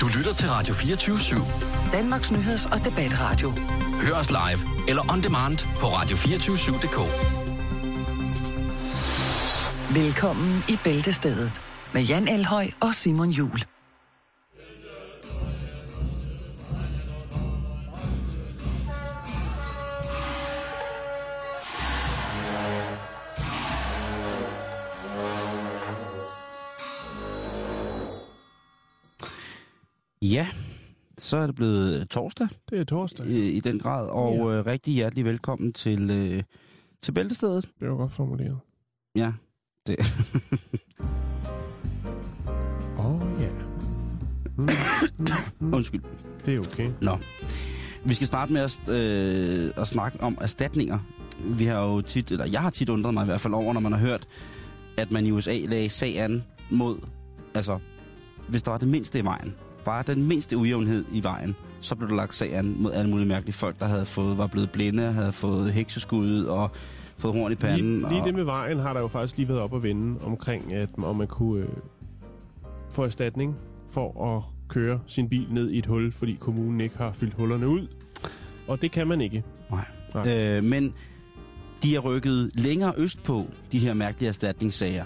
Du lytter til Radio 24-7. Danmarks Nyheds- og Debatradio. Hør os live eller on demand på radio247.dk. Velkommen i Bæltestedet med Jan Elhøj og Simon Jul. Ja, så er det blevet torsdag Det er torsdag. i, i den grad, og Ja. ja. øh, rigtig hjertelig velkommen til, øh, til Bæltestedet. Det var godt formuleret. Ja, det. Åh, oh, ja. Mm, mm, mm. Undskyld. Det er okay. Nå. Vi skal starte med at, øh, at snakke om erstatninger. Vi har jo tit, eller jeg har tit undret mig i hvert fald over, når man har hørt, at man i USA lagde sag an mod, altså, hvis der var det mindste i vejen, bare den mindste ujævnhed i vejen, så blev der lagt sag an mod alle mulige mærkelige folk, der havde fået, var blevet blinde, havde fået hekseskud og fået horn i panden. Lige, lige og, det med vejen har der jo faktisk lige været op at vende omkring, at om man kunne øh, få erstatning for at køre sin bil ned i et hul, fordi kommunen ikke har fyldt hullerne ud. Og det kan man ikke. Nej. Nej. Øh, men de er rykket længere øst på, de her mærkelige erstatningssager.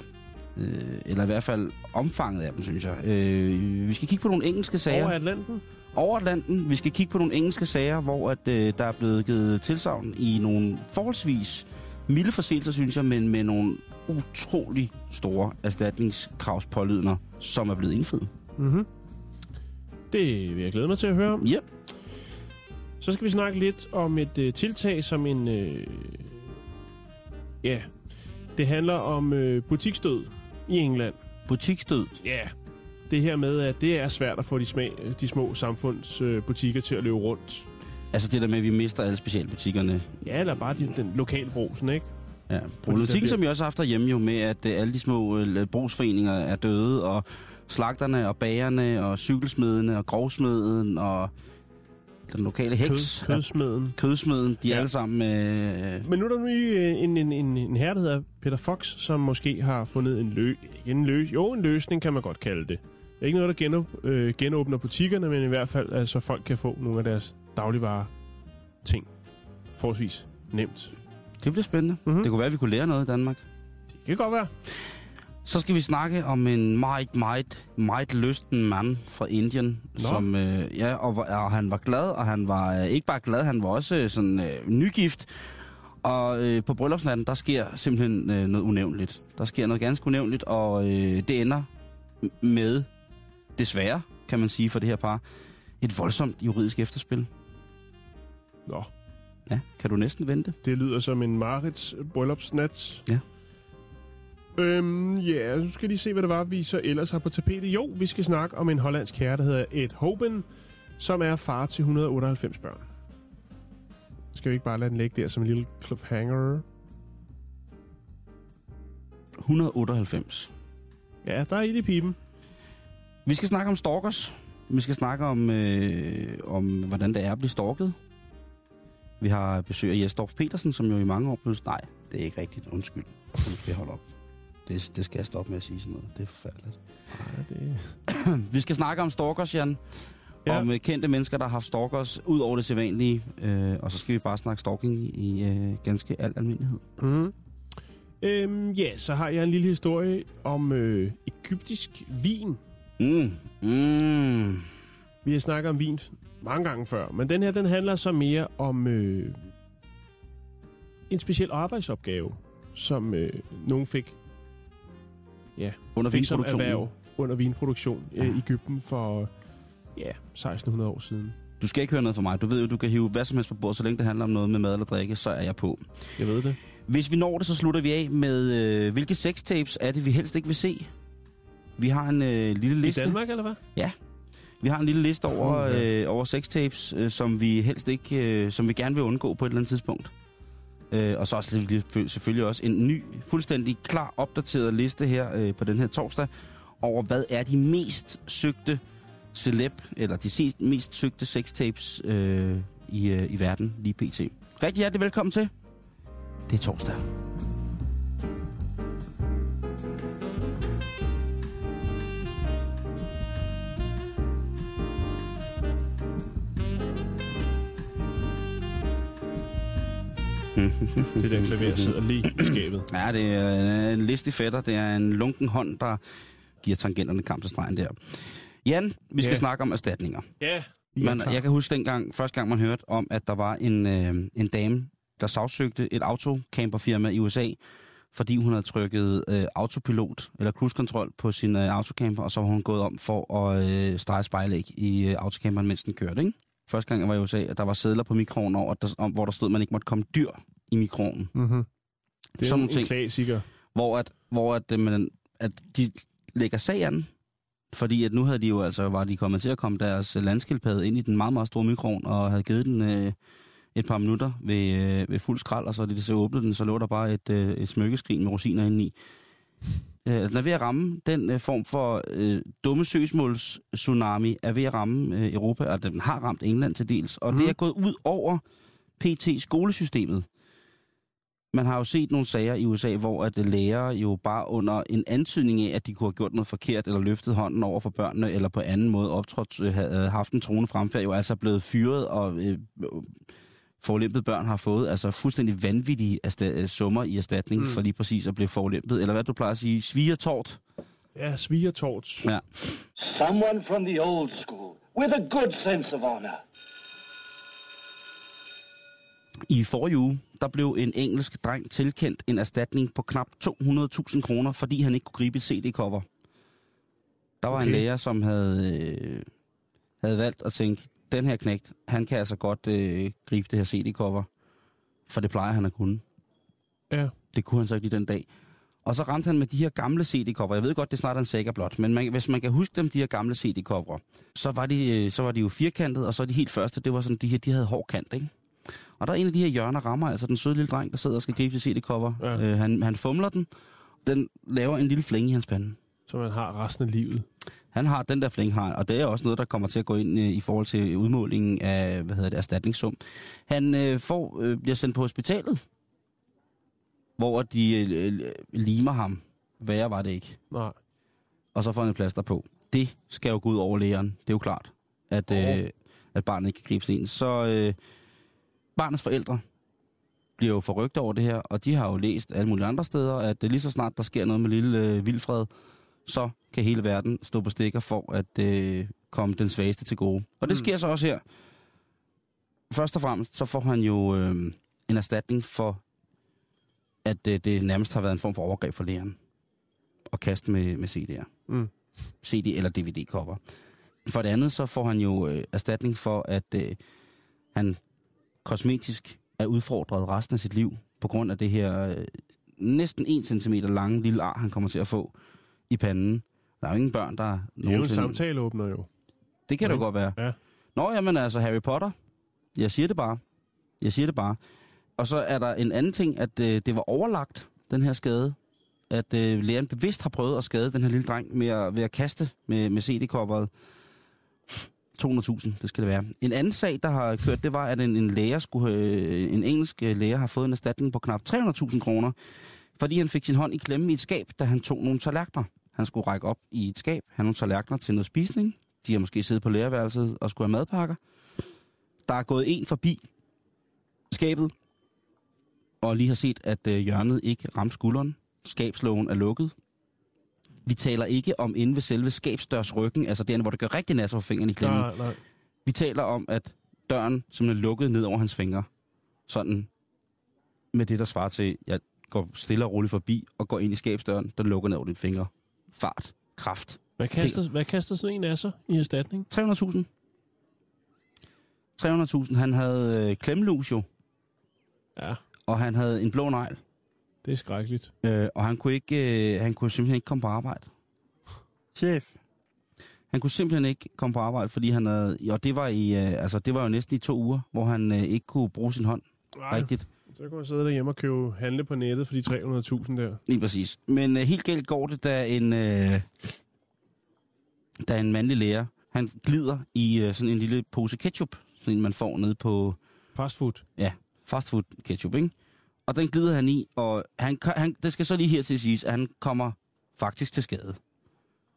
Øh, eller i hvert fald omfanget af dem, synes jeg. Øh, vi skal kigge på nogle engelske sager. Over Atlanten? Over Atlanten. Vi skal kigge på nogle engelske sager, hvor at, øh, der er blevet givet tilsavn i nogle forholdsvis milde forseelser, synes jeg, men med nogle utrolig store erstatningskravspålydende, som er blevet indfriet. Mm-hmm. Det vil jeg glæde mig til at høre om. Ja. Så skal vi snakke lidt om et øh, tiltag som en... Øh, ja, det handler om øh, butikstød i England. Butikstød. Ja, det her med, at det er svært at få de, smag, de små samfundsbutikker øh, til at løbe rundt. Altså det der med, at vi mister alle specialbutikkerne Ja, eller bare de, den lokale brosen, ikke? Ja, problematikken, bliver- som vi også har haft derhjemme jo med, at øh, alle de små øh, brugsforeninger er døde, og slagterne og bagerne og cykelsmedene og grovsmeden og den lokale heks, Kød, kødsmeden. kødsmeden, de Ja. alle sammen... Øh, Men nu er der nu øh, en, en, en, en herre, der hedder Peter Fox, som måske har fundet en, lø, en løs, jo, en løsning kan man godt kalde det. Det er ikke noget, der genåb, øh, genåbner butikkerne, men i hvert fald, altså folk kan få nogle af deres dagligvarer ting forholdsvis nemt. det bliver spændende. Mhm. Mm-hmm. Det kunne være, at vi kunne lære noget i Danmark. Det kan godt være. Så skal vi snakke om en meget, meget, meget lysten mand fra Indien, Nå. som, øh, ja, og, og han var glad, og han var øh, ikke bare glad, han var også øh, sådan øh, nygift. Og øh, på bryllupsnatten, der sker simpelthen øh, noget unævnligt. Der sker noget ganske unævnligt, og øh, det ender med, desværre, kan man sige for det her par, et voldsomt juridisk efterspil. Nå, Ja, kan du næsten vente? det lyder som en Marits bryllupsnat. Ja. Øhm, ja, nu skal lige se, hvad det var, vi så ellers har på tapetet. Jo, vi skal snakke om en hollandsk herre, der hedder Ed Hoben, som er far til 198 børn. Skal vi ikke bare lade den ligge der som en lille cliffhanger? 198. Ja, der er ild i pipen. Vi skal snakke om stalkers. Vi skal snakke om, øh, om hvordan det er at blive stalket. Vi har besøg af Jesdorf Petersen, som jo i mange år blev... Nej, det er ikke rigtigt. Undskyld. Nu skal jeg holde op. Det, det skal jeg stoppe med at sige sådan noget. Det er forfærdeligt. Ja, det... Vi skal snakke om stalkers, Jan. Ja. Om øh, kendte mennesker, der har haft stalkers ud over det sædvanlige. Øh, og så skal vi bare snakke stalking i øh, ganske al almindelighed. Mm. Øhm, ja, så har jeg en lille historie om øh, egyptisk vin. Mm. Mm. Vi har snakket om vin mange gange før, men den her, den handler så mere om øh, en speciel arbejdsopgave, som øh, nogen fik, ja, Under vinproduktionen. erhverv under vinproduktion øh, Ja. i Ægypten for ja, 1600 år siden. Du skal ikke høre noget fra mig. Du ved jo, du kan hive hvad som helst på bordet, så længe det handler om noget med mad eller drikke, så er jeg på. Jeg ved det. Hvis vi når det, så slutter vi af med, øh, hvilke sextapes er det, vi helst ikke vil se? Vi har en øh, lille I liste. Danmark, eller hvad? Vi har en lille liste over, ja. øh, over sextapes, øh, som vi helst ikke, øh, som vi gerne vil undgå på et eller andet tidspunkt. Øh, og så også selvfølgelig- selvfølgelig også en ny, fuldstændig klar, opdateret liste her øh, på den her torsdag over, hvad er de mest søgte celeb, eller de mest søgte sextapes øh, i, øh, i verden lige pt. Rigtig hjertelig velkommen til. Det er torsdag. Det der klaver sidder lige i skabet. Ja, det er en listig fætter. Det er en lunken hånd, der giver tangenterne kamp til stregen der. Jan, vi skal Ja. snakke om erstatninger. Ja, Men jeg kan huske dengang, første gang man hørte om, at der var en, øh, en dame, der sagsøgte et autocamperfirma i USA, fordi hun havde trykket øh, autopilot eller cruise control på sin øh, autocamper, og så var hun gået om for at øh, strege spejlæg i øh, autocamperen, mens den kørte. Ikke? Første gang jeg var i USA, at der var sædler på mikroen over, der, om, hvor der stod, at man ikke måtte komme dyr i mikroen. Mm-hmm. Det er Sådan en, nogle en ting. klassiker. Hvor, at, hvor at, øh, man, at de lægger sag an, fordi at nu havde de jo altså, var de kommet til at komme deres landskildpadde ind i den meget, meget store mikroen, og havde givet den øh, et par minutter ved, øh, ved fuld skrald, og så de så åbnede den, så lå der bare et, øh, et smykkeskrin med rosiner indeni. Øh, den er ved at ramme den øh, form for øh, dumme søgsmåls tsunami er ved at ramme øh, Europa, og den har ramt England til dels, og mm. det er gået ud over PT-skolesystemet. Man har jo set nogle sager i USA, hvor at lærere jo bare under en antydning af, at de kunne have gjort noget forkert, eller løftet hånden over for børnene, eller på anden måde optrådt, øh, havde haft en troende fremfærd, jo altså blevet fyret, og øh, forlæmpet børn har fået altså fuldstændig vanvittige ersta- øh, summer i erstatning mm. for lige præcis at blive forlæmpet. Eller hvad du plejer at sige, svigertort. Ja, svigertorts. Ja. Someone from the old school with a good sense of honor. I forrige uge, der blev en engelsk dreng tilkendt en erstatning på knap 200.000 kroner, fordi han ikke kunne gribe et CD-cover. Der var okay. en lærer, som havde, øh, havde valgt at tænke, den her knægt, han kan altså godt øh, gribe det her CD-cover, for det plejer han at kunne. Ja. Det kunne han så ikke lige den dag. Og så ramte han med de her gamle CD-cover. Jeg ved godt, det er snart en sækker blot, men man, hvis man kan huske dem, de her gamle CD-cover, så var, de, øh, så var de jo firkantede, og så de helt første, det var sådan, de her, de havde hård kant, ikke? Og der er en af de her hjørner rammer, altså den søde lille dreng, der sidder og skal gribe til CD-cover. Ja. Øh, han, han fumler den. Den laver en lille flænge i hans pande. Så man har resten af livet. Han har den der har, og det er også noget, der kommer til at gå ind øh, i forhold til udmålingen af, hvad hedder det, erstatningssum. Han øh, får, øh, bliver sendt på hospitalet, hvor de øh, øh, limer ham. Værre var det ikke. Nej. Og så får han et plaster på. Det skal jo gå ud over lægeren. Det er jo klart, at, øh, at barnet ikke kan gribe sådan en. Så øh, barnets forældre bliver jo forrygt over det her, og de har jo læst alle mulige andre steder, at øh, lige så snart der sker noget med lille øh, Vilfred, så kan hele verden stå på stikker for at øh, komme den svageste til gode. Og det Mm. sker så også her. Først og fremmest, så får han jo øh, en erstatning for, at øh, det nærmest har været en form for overgreb for læreren. At kaste med, med CD'er. Mm. CD eller DVD-cover. For det andet, så får han jo øh, erstatning for, at øh, han kosmetisk er udfordret resten af sit liv, på grund af det her øh, næsten 1 cm lange lille ar, han kommer til at få i panden. Der er jo ingen børn, der Det er jo en samtaleåbner jo. Det kan det Ikke? jo godt være. Ja. Nå, jamen altså Harry Potter. Jeg siger det bare. Jeg siger det bare. Og så er der en anden ting, at øh, det var overlagt, den her skade. At øh, lægeren bevidst har prøvet at skade den her lille dreng med at, ved at kaste med, med CD-kopperet. 200.000, det skal det være. En anden sag, der har kørt, det var, at en, en læger skulle, øh, en engelsk øh, læger har fået en erstatning på knap 300.000 kroner, fordi han fik sin hånd i klemme i et skab, da han tog nogle tallerkener. Han skulle række op i et skab, have nogle tallerkener til noget spisning. De har måske siddet på lærerværelset og skulle have madpakker. Der er gået en forbi skabet, og lige har set, at øh, hjørnet ikke ramte skulderen. Skabslågen er lukket. Vi taler ikke om inde ved selve skabsdørs ryggen, altså derinde, hvor det gør rigtig nasser for fingeren i klemmen. Nej, nej. Vi taler om, at døren simpelthen er lukket ned over hans fingre. Sådan med det, der svarer til, jeg går stille og roligt forbi og går ind i skabsdøren, der lukker ned over dine fingre. Fart. Kraft. Hvad kaster, hvad kaster sådan en af sig i erstatning? 300.000. 300.000. Han havde øh, klemmelus jo, Ja, og han havde en blå negl. det er skrækkeligt. Øh, og han kunne, ikke, øh, han kunne simpelthen ikke komme på arbejde. Chef. Han kunne simpelthen ikke komme på arbejde, fordi han havde... Og det var, i, øh, altså, det var jo næsten i to uger, hvor han øh, ikke kunne bruge sin hånd Nej, rigtigt. Så kan man sidde derhjemme og købe handle på nettet for de 300.000 der. Lige præcis. Men øh, helt galt går det, da en, øh, da en mandlig lærer, han glider i øh, sådan en lille pose ketchup, sådan en man får nede på Fast food. ja, fastfood ketchup, ikke? Og den glider han i, og han, han, det skal så lige her til siges, at han kommer faktisk til skade.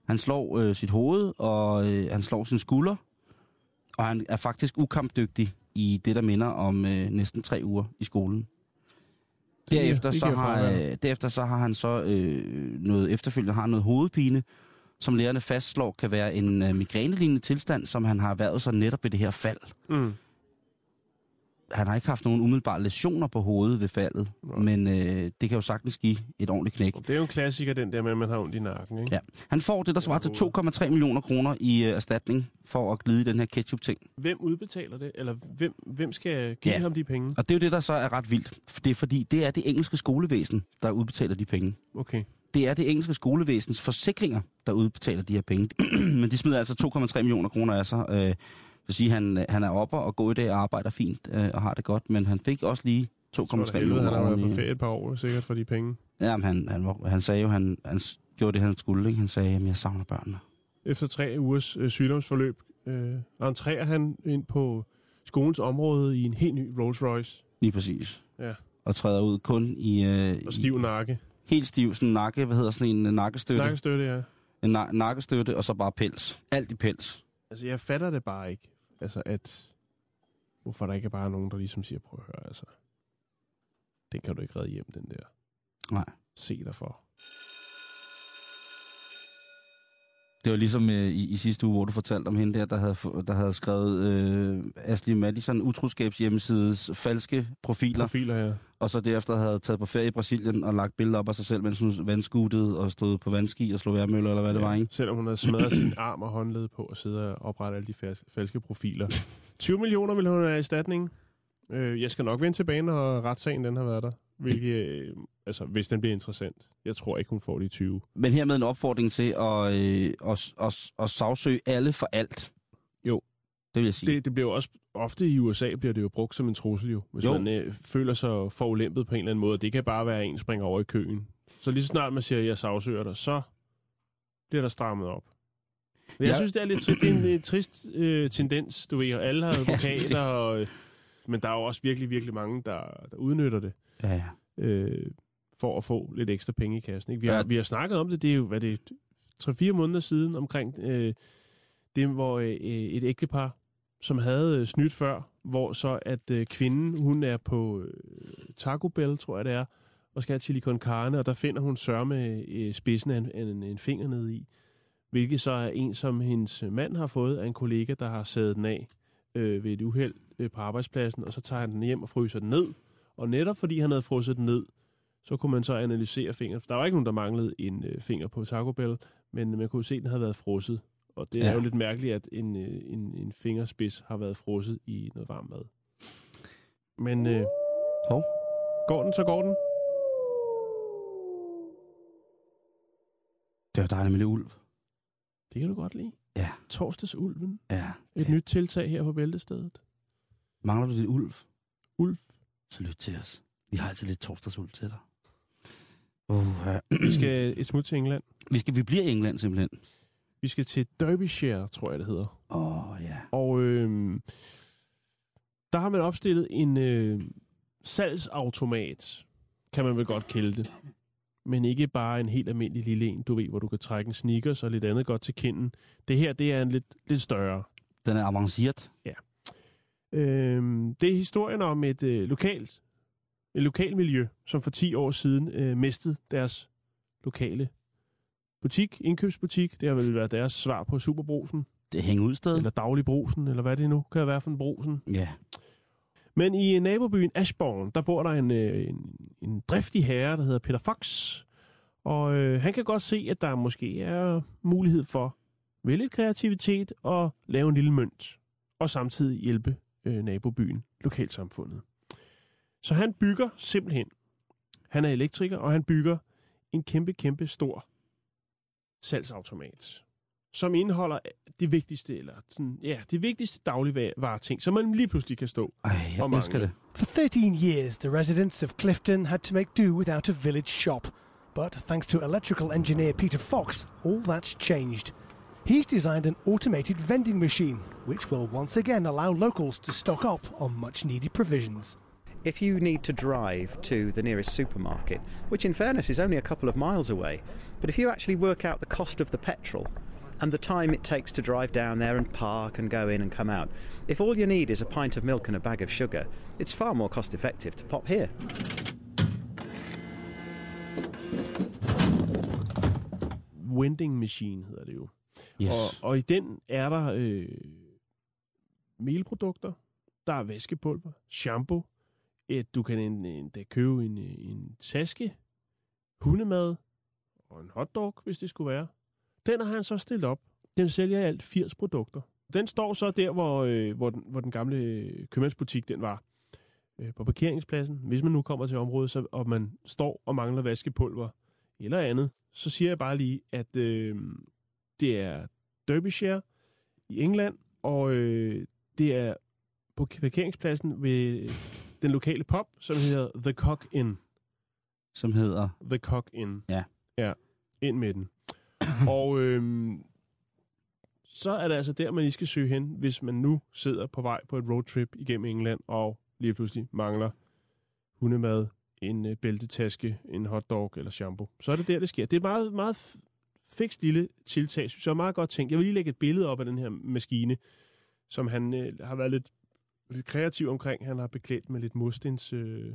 Han slår øh, sit hoved, og øh, han slår sin skulder, og han er faktisk ukampdygtig i det, der minder om øh, næsten tre uger i skolen. Derefter, det så giver har, øh, derefter så har han så øh, noget efterfølgende har han noget hovedpine, som lærerne fastslår kan være en øh, migrænelignende tilstand, som han har erhvervet sig netop ved det her fald. Mm. Han har ikke haft nogen umiddelbare lesioner på hovedet ved faldet, Nej. men øh, det kan jo sagtens give et ordentligt knæk. Det er jo en klassiker, den der med, at man har ondt i nakken, ikke? Ja. Han får det, der svarer til 2,3 millioner kroner i øh, erstatning for at glide den her ketchup-ting. Hvem udbetaler det? Eller hvem, hvem skal give Ja. ham de penge? Og det er jo det, der så er ret vildt. Det er fordi, det er det engelske skolevæsen, der udbetaler de penge. Okay. Det er det engelske skolevæsens forsikringer, der udbetaler de her penge. Men de smider altså 2,3 millioner kroner af sig. Øh, vil sige, han, han er oppe og går i dag og arbejder fint øh, og har det godt, men han fik også lige 2,3 Så er det helvede, millioner han har været på ferie et par år, sikkert for de penge. Jamen, han, han, var, han sagde jo, han, han gjorde det, han skulle. Ikke? Han sagde, at jeg savner børnene. Efter tre ugers øh, sygdomsforløb øh, entrerer han ind på skolens område i en helt ny Rolls Royce. Lige præcis. Ja. Og træder ud kun i... Øh, Og i- stiv nakke. Helt stiv, sådan nakke, hvad hedder sådan en øh, nakkestøtte? Nakkestøtte, ja. En na- nakkestøtte, og så bare pels. Alt i pels. Altså, jeg fatter det bare ikke. Altså, at... Hvorfor der ikke er bare nogen, der ligesom siger, prøv at høre, altså. Den kan du ikke redde hjem, den der. Nej. Se dig for. Det var ligesom øh, i, i sidste uge, hvor du fortalte om hende der, der havde, der havde skrevet øh, Ashley Madison utroskabshjemmesides falske profiler, Profiler, ja. og så derefter havde taget på ferie i Brasilien og lagt billeder op af sig selv, mens hun vandskuttede og stod på vandski og slog værmøller, eller hvad det var, ikke? Selvom hun havde smadret sin arm og håndled på at sidde og oprette alle de falske profiler. 20 millioner vil hun have i erstatning. Øh, jeg skal nok vende tilbage, når retssagen den har været der. Hvilket, øh, altså, hvis den bliver interessant. Jeg tror ikke, hun får de 20. Men hermed en opfordring til at, øh, at, at, at sagsøge alle for alt. Jo. Det vil jeg sige. Det, det bliver jo også, ofte i USA bliver det jo brugt som en trussel jo. Hvis Jo. man øh, føler sig forulæmpet på en eller anden måde. Det kan bare være, at en springer over i køen. Så lige så snart man siger, at jeg sagsøger dig, så bliver der strammet op. Men jeg Ja. synes, det er lidt det er en, øh, trist øh, tendens, du ved. Alle har advokater, og, øh, men der er jo også virkelig, virkelig mange, der, der udnytter det. Ja, ja. øh, for at få lidt ekstra penge i kassen. Ikke? Vi, har, Ja. vi har snakket om det, det er jo, hvad det er, 3-4 måneder siden, omkring øh, det, hvor øh, et ægtepar, som havde øh, snydt før, hvor så at øh, kvinden, hun er på øh, Taco Bell, tror jeg det er, og skal have chili con carne, og der finder hun sørme øh, spidsen af en, en, en finger ned i, hvilket så er en, som hendes mand har fået af en kollega, der har sædet den af øh, ved et uheld øh, på arbejdspladsen, og så tager han den hjem og fryser den ned, og netop fordi han havde frosset den ned, så kunne man så analysere fingeren. Der var ikke nogen, der manglede en øh, finger på Taco Bell, men man kunne se, at den havde været frosset. Og det ja. Er jo lidt mærkeligt, at en, øh, en, en fingerspids har været frosset i noget varmt mad. Men øh, Hov. går den, så går den. Det var dejligt med lidt ulv. Det kan du godt lide. Ja. Torsdagsulven. Ja. Et nyt tiltag her på Bæltestedet. Mangler du lidt ulv? Ulv. Så lyt til os. Vi har altid lidt torsdagsuld til dig. Uh, ja. Vi skal et smut til England. vi, skal, vi bliver i England simpelthen. Vi skal til Derbyshire, tror jeg det hedder. Åh, oh, ja. Og øh, der har man opstillet en øh, salgsautomat, kan man vel godt kalde det. Men ikke bare en helt almindelig lille en, du ved, hvor du kan trække en sneakers og lidt andet godt til kinden. Det her, det er en lidt, lidt større. Den er avanceret. Øh, det er historien om et øh, lokalt et lokal miljø, som for 10 år siden øh, mistede deres lokale butik, indkøbsbutik. Det har vel været deres svar på Superbrosen, Det hænger ud sted. eller Dagligbrosen, eller hvad det nu kan være for en brosen. Ja. Men i øh, nabobyen Ashbourne, der bor der en, øh, en, en driftig herre, der hedder Peter Fox. Og øh, han kan godt se, at der måske er mulighed for ved lidt kreativitet at lave en lille mønt. Og samtidig hjælpe øh, nabobyen, lokalsamfundet. Så han bygger simpelthen, han er elektriker, og han bygger en kæmpe, kæmpe stor salgsautomat, som indeholder øh, det vigtigste, eller sådan, ja, det vigtigste dagligvareting, som man lige pludselig kan stå. Ej, jeg Og elsker det. For 13 years, the residents of Clifton had to make do without a village shop. But thanks to electrical engineer Peter Fox, all that's changed. He's designed an automated vending machine, which will once again allow locals to stock up on much needed provisions. If you need to drive to the nearest supermarket, which in fairness is only a couple of miles away, but if you actually work out the cost of the petrol and the time it takes to drive down there and park and go in and come out, if all you need is a pint of milk and a bag of sugar, it's far more cost effective to pop here. Wending Machine hedder det jo. Yes. Og, og i den er der øh, melprodukter, der er vaskepulver, shampoo, et, du kan en, en, da købe en, en taske, hundemad og en hotdog, hvis det skulle være. Den har han så stillet op. Den sælger i alt 80 produkter. Den står så der, hvor, øh, hvor, den, hvor den gamle øh, købmandsbutik den var. Øh, på parkeringspladsen. Hvis man nu kommer til området, så, og man står og mangler vaskepulver eller andet, så siger jeg bare lige, at øh, det er Derbyshire i England, og øh, det er på parkeringspladsen ved den lokale pub, som hedder The Cock Inn. Som hedder... The Cock Inn. Ja. Ja, ind med den. Og øhm, så er det altså der, man lige skal søge hen, hvis man nu sidder på vej på et roadtrip igennem England, og lige pludselig mangler hundemad, en øh, bæltetaske, en hotdog eller shampoo. Så er det der, det sker. Det er et meget, meget fikst lille tiltag, synes jeg er meget godt tænkt. Jeg vil lige lægge et billede op af den her maskine, som han øh, har været lidt, lidt kreativ omkring. Han har beklædt med lidt murstens øh,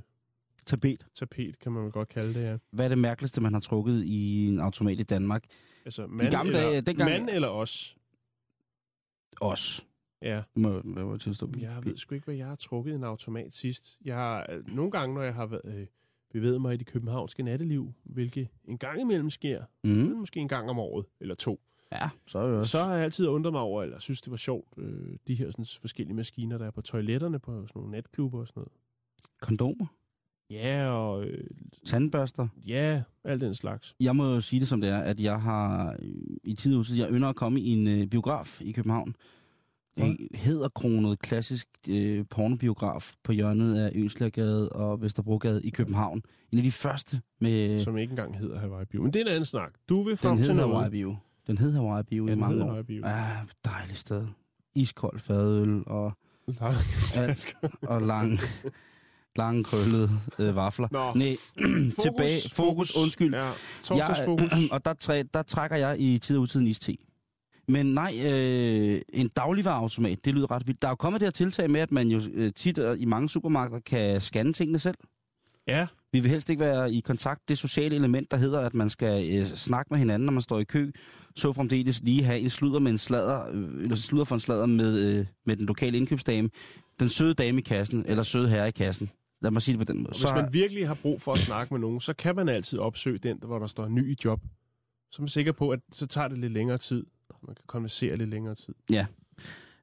Tapet. tapet, kan man vel godt kalde det, ja. Hvad er det mærkeligste, man har trukket i en automat i Danmark? Altså, mand, gamle eller, dage, dengang- mand eller os. Os. Ja. Det må, det må jeg tilstå. Jeg ved sgu ikke, hvad jeg har trukket i en automat sidst. Jeg har øh, nogle gange, når jeg har været, øh, bevæget mig i det københavnske natteliv, hvilket en gang imellem sker, Mm. måske en gang om året, eller to, Ja, så er det også. så har jeg altid undret mig over, eller synes, det var sjovt, øh, de her sådan, forskellige maskiner, der er på toiletterne, på sådan nogle natklubber og sådan noget. Kondomer. Ja, og øh, Tandbørster. ja, alt den slags. Jeg må jo sige det som det er, at jeg har øh, i tid og utid, jeg ynder at komme i en øh, biograf i København. En hedderkronet klassisk øh, pornobiograf på hjørnet af Ønslergade og Vesterbrogade i København. En af de første med... Som ikke engang hedder Hawaii Bio. Men det er en anden snak. Du vil frem den til noget. Hawaii Bio. Den hed Hawaii Bio Ja, i mange år. Bio. Ja, dejligt sted. Iskold fadøl og, Lange tasker. og lang, lang krøllede øh, vafler. Nå. Nej, tilbage. Fokus, undskyld. Ja. Jeg, og der, træ, der trækker jeg i tid og utid en iste. Men nej, øh, en dagligvareautomat, det lyder ret vildt. Der er jo kommet det her tiltag med, at man jo øh, tit og i mange supermarkeder kan scanne tingene selv. ja, Vi vil helst ikke være i kontakt. Det sociale element, der hedder, at man skal øh, snakke med hinanden, når man står i kø, så fremdeles lige have en sludder med en sladder, øh, eller sludder for en sladder med, øh, med den lokale indkøbsdame, den søde dame i kassen, eller søde herre i kassen. Lad mig sige det på den måde. Hvis man virkelig har brug for at snakke med nogen, så kan man altid opsøge den, hvor der står ny i job. Så er man sikker på, at så tager det lidt længere tid. Man kan konversere lidt længere tid. ja.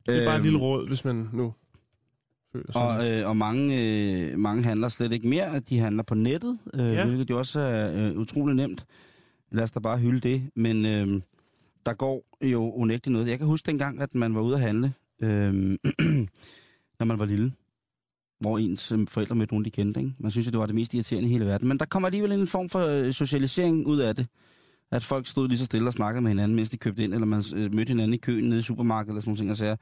Det er bare et Øhm, lille råd, hvis man nu føler sig... Og, øh, og mange, øh, mange handler slet ikke mere. De handler på nettet, øh, ja. hvilket jo også er øh, utrolig nemt. Lad os da bare hylde det. Men øh, der går jo unægteligt noget. Jeg kan huske dengang, at man var ude at handle, øh, når man var lille. Hvor ens øhm, forældre mødte nogen, de kendte. Ikke? Man synes jo, det var det mest irriterende i hele verden. Men der kommer alligevel en form for øh, socialisering ud af det. At folk stod lige så stille og snakkede med hinanden, mens de købte ind, eller man øh, mødte hinanden i køen nede i supermarkedet, eller sådan nogle ting og sager.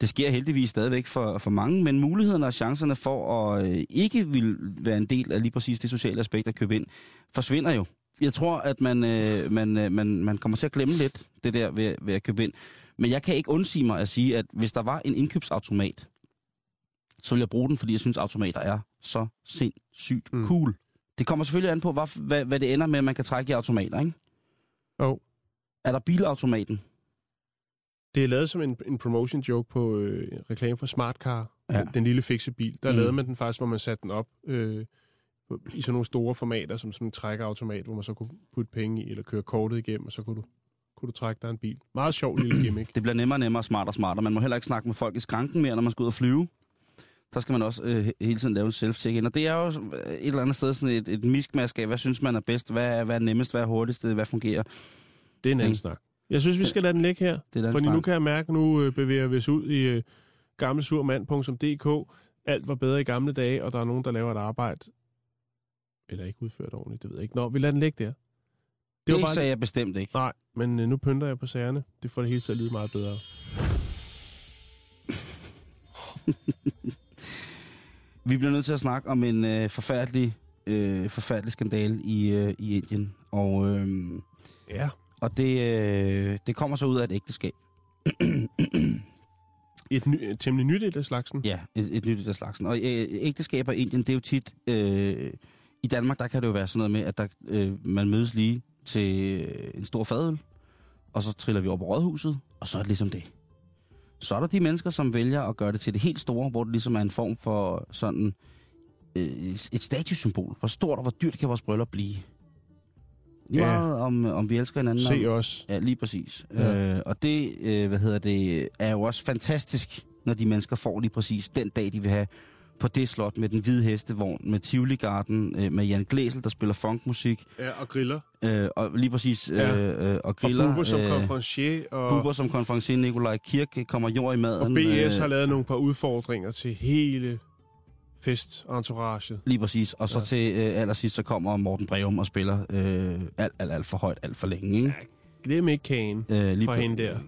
Det sker heldigvis stadigvæk for, for mange, men mulighederne og chancerne for at øh, ikke vil være en del af lige præcis det sociale aspekt at købe ind, forsvinder jo. Jeg tror, at man, øh, man, øh, man, man kommer til at glemme lidt det der ved, ved at købe ind. Men jeg kan ikke undsige mig at sige, at hvis der var en indkøbsautomat, så vil jeg bruge den, fordi jeg synes, automater er så sindssygt Mm. cool. Det kommer selvfølgelig an på, hvad, hvad, hvad det ender med, at man kan trække i automater, ikke? Jo. Er der bilautomaten? Det er lavet som en, en promotion joke på øh, reklame for Smartcar. Ja. Ja. Den lille fikse bil. Der Mm. lavede man den faktisk, hvor man satte den op øh, i sådan nogle store formater, som sådan en trækautomat, hvor man så kunne putte penge i, eller køre kortet igennem, og så kunne du, kunne du trække dig en bil. Meget sjov lille gimmick. Det bliver nemmere og nemmere, smartere og smartere. Man må heller ikke snakke med folk i skranken mere, når man skal ud og flyve. Der skal man også øh, hele tiden lave en self-check-in. Og det er jo et eller andet sted sådan et, et miskmask af, hvad synes man er bedst, hvad er, hvad er nemmest, hvad er hurtigst, hvad fungerer. Det er en anden snak. Jeg synes, vi skal lade den ligge her. Det er Fordi snak. nu kan jeg mærke, nu øh, bevæger vi os ud i øh, gammelsurmand.dk. Alt var bedre i gamle dage, og der er nogen, der laver et arbejde, eller ikke udført ordentligt, det ved jeg ikke. Nå, vi lader den ligge der. Det, var det bare- sagde jeg bestemt ikke. Nej, men øh, nu pynter jeg på sagerne. Det får det hele til at lyde meget bedre. Vi bliver nødt til at snakke om en øh, forfærdelig, øh, forfærdelig skandale i, øh, i Indien. Og, øh, Ja. og det, øh, det kommer så ud af et ægteskab. Et, ny, et temmelig nyt et af slagsen. Ja, et, et nyt af slagsen. Og øh, ægteskaber i Indien, det er jo tit øh, i Danmark, der kan det jo være sådan noget med, at der, øh, man mødes lige til en stor fadøl, og så triller vi op på rådhuset, og så er det ligesom det. Så er der de mennesker, som vælger at gøre det til det helt store, hvor det ligesom er en form for sådan øh, et statussymbol. Hvor stort og hvor dyrt kan vores bryllup blive. Lige Ja. meget om, om vi elsker hinanden. Se om, os. Ja, lige præcis. Ja. Øh, og det, øh, hvad hedder det, er jo også fantastisk, når de mennesker får lige præcis den dag, de vil have på det slot med den hvide hestevogn, med Tivoli Garden, øh, med Jan Glæsel, der spiller funkmusik, Ja, og griller. øh, og lige præcis, øh, Ja. øh, og griller. og Bubber som øh, konferencier. Og, Bubber som konferencier, Nikolaj Kirk kommer jord i maden. og BS øh, har lavet nogle par udfordringer til hele festentouraget. Lige præcis. Og så Ja. ja. til øh, allersidst, så kommer Morten Breum og spiller øh, alt, alt, alt for højt, alt for længe. Ikke? Glem ikke kagen. Øh, lige på- hende der.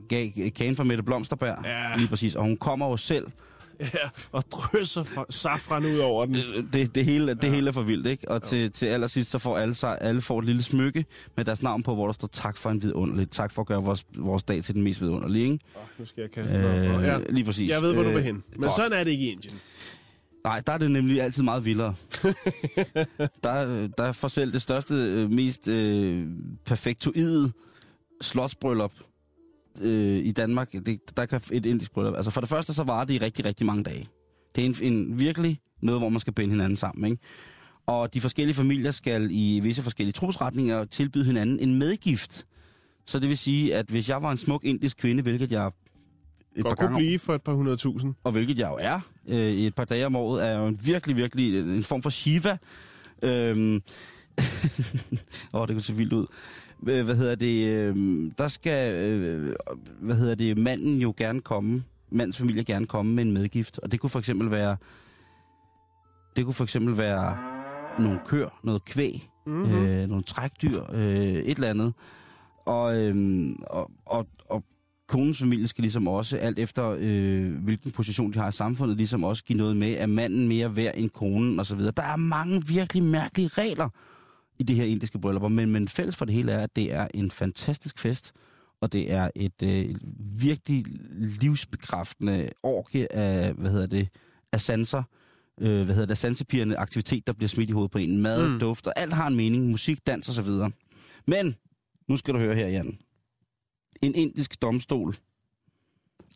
Kagen fra Mette Blomsterberg. Ja. Lige præcis. Og hun kommer jo selv. Ja, og drysser fra safran ud over den. Øh, Det, det, hele, det Ja. hele er for vildt, ikke? Og til, til allersidst, så får alle, sig, alle får et lille smykke med deres navn på, hvor der står tak for en vidunderlig. Tak for at gøre vores, vores dag til den mest vidunderlige, ikke? Oh, nu skal jeg kaste op. Øh, Ja, Lige præcis. jeg ved, hvor du Øh, vil hen. Men sådan er det ikke i Indien. Nej, der er det nemlig altid meget vildere. der, der er for selv det største, øh, mest øh, perfektoide slotsbryllup øh, i Danmark. Det, der kan et indisk bryllup. Altså for det første, så varer det i rigtig, rigtig mange dage. Det er en, en virkelig noget, hvor man skal binde hinanden sammen, ikke? Og de forskellige familier skal i visse forskellige trosretninger tilbyde hinanden en medgift. Så det vil sige, at hvis jeg var en smuk indisk kvinde, hvilket jeg et Godt par kunne gange blive for et par hundrede tusind. og hvilket jeg jo er øh, i et par dage om året, er jo en virkelig, virkelig en form for Shiva. Øhm, Åh, det kunne se vildt ud. Øh, Hvad hedder det? Øh, der skal, øh, hvad hedder det, manden jo gerne komme, mandens familie gerne komme med en medgift. Og det kunne for eksempel være, det kunne for eksempel være nogle køer, noget kvæg, Mm-hmm. øh, nogle trækdyr, øh, et eller andet. Og, øh, og, og, og konens familie skal ligesom også, alt efter øh, hvilken position de har i samfundet, ligesom også give noget med, at manden mere værd end konen osv. Der er mange virkelig mærkelige regler i det her indiske bryllupper, men, men fælles for det hele er, at det er en fantastisk fest, og det er et øh, virkelig livsbekræftende orgie af, hvad hedder det, af sanser, øh, hvad hedder det, sansepirrende aktivitet, der bliver smidt i hovedet på en. Mad, mm. duft, og alt har en mening, musik, dans og så videre. Men, nu skal du høre her, Jan. En indisk domstol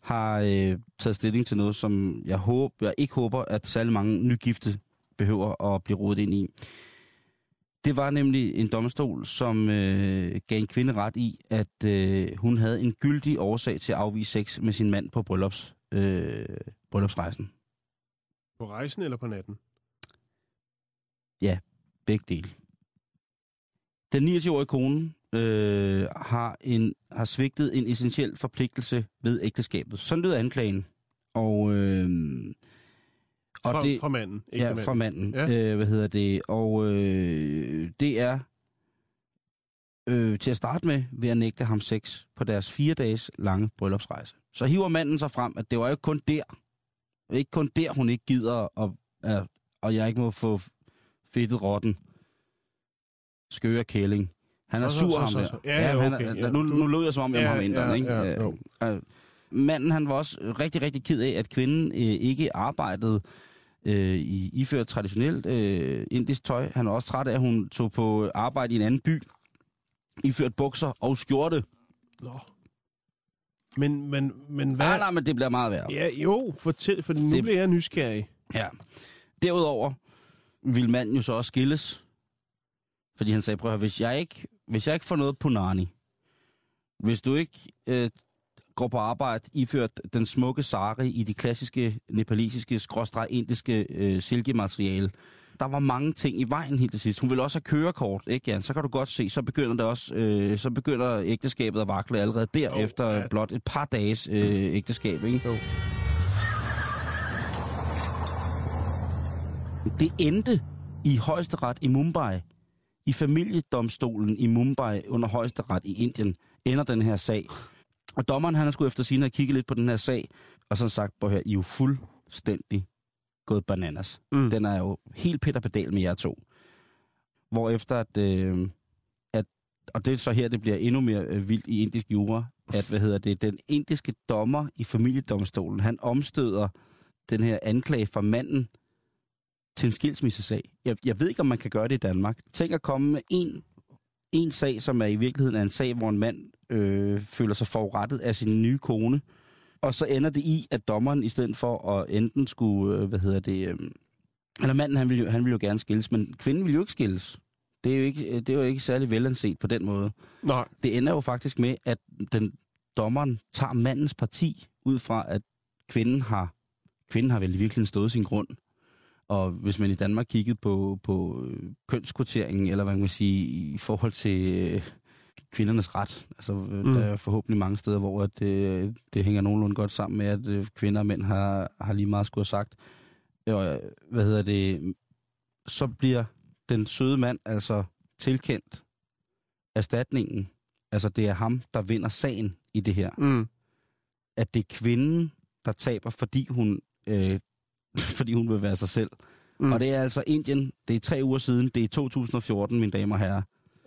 har øh, taget stilling til noget, som jeg, håber, jeg ikke håber, at særlig mange nygifte behøver at blive rodet ind i. Det var nemlig en domstol, som øh, gav en kvinde ret i, at øh, hun havde en gyldig årsag til at afvise sex med sin mand på bryllups, øh, bryllupsrejsen. På rejsen eller på natten? Begge dele. Den 29-årige kone øh, har, en, har svigtet en essentiel forpligtelse ved ægteskabet. Sådan lyder anklagen. Og, øh, Fra, og det, fra manden, ikke ja, manden. fra manden. Ja. Øh, hvad hedder det? Og øh, det er øh, til at starte med ved at nægte ham sex på deres fire dages lange bryllupsrejse. Så hiver manden sig frem, at det var jo ikke kun der. Ikke kun der, hun ikke gider, og, og, og jeg ikke må få fedtet rotten. Skøre kælling. Han er Så, sur, så, ham så, der. så. Ja, ja, han okay, er, ja. nu, nu lød jeg som om, jeg Ja, var ham inderen, ja, ikke? ja, Øh, jo. øh, manden, han var også rigtig, rigtig ked af, at kvinden øh, ikke arbejdede øh, i iført traditionelt øh, indisk tøj. Han var også træt af, at hun tog på arbejde i en anden by, iført bukser og skjorte. Nå. Men, men, men hvad... Nej, nej, men det bliver meget værre. Ja, jo, fortæl, for nu Det- bliver jeg nysgerrig. Ja. Derudover ville manden jo så også skilles. Fordi han sagde, prøv at høre, hvis jeg ikke, hvis jeg ikke får noget på Nani, hvis du ikke øh, går på arbejde iført den smukke sari i de klassiske nepalesiske, skråstreg indiske øh, silkemateriale, der var mange ting i vejen helt til sidst. Hun ville også have kørekort, ikke Jan? Så kan du godt se, så begynder det også, øh, så begynder ægteskabet at vakle allerede der, Jo, efter ja. blot et par dages øh, ægteskab, ikke? Jo. Det endte i højesteret i Mumbai. I familiedomstolen i Mumbai under højesteret i Indien ender den her sag. Og dommeren han har skulle efter sine have kigget lidt på den her sag, og så sagt, på her, I er jo fuldstændig gået bananas. Mm. Den er jo helt Peter Pedal med jer to. Hvorefter at, øh, at, og det er så her, det bliver endnu mere øh, vildt i indisk jura, at, hvad hedder det, den indiske dommer i familiedomstolen, han omstøder den her anklage fra manden, til en skilsmissesag. Jeg, jeg ved ikke, om man kan gøre det i Danmark. Tænk at komme med en, en sag, som er i virkeligheden er en sag, hvor en mand øh, føler sig forurettet af sin nye kone, og så ender det i, at dommeren i stedet for at enten skulle, øh, hvad hedder det, øh, eller manden, han ville, jo, han ville jo gerne skilles, men kvinden ville jo ikke skilles. Det er jo ikke, det er jo ikke særlig velanset på den måde. Nej, Det ender jo faktisk med, at den dommeren tager mandens parti ud fra, at kvinden har, kvinden har vel i virkeligheden stået sin grund. Og hvis man i Danmark kiggede på, på øh, kønskvoteringen, eller hvad man kan sige, i forhold til øh, kvindernes ret, altså øh, Mm. der er forhåbentlig mange steder, hvor at, øh, det hænger nogenlunde godt sammen med, at øh, kvinder og mænd har, har lige meget skulle have sagt. Og, hvad hedder det? Så bliver den søde mand altså tilkendt erstatningen. Altså det er ham, der vinder sagen i det her. mm. At det er kvinden, der taber, fordi hun, øh, fordi hun vil være sig selv. Mm. Og det er altså Indien. Det er tre uger siden. Det er 2014, mine damer og herrer.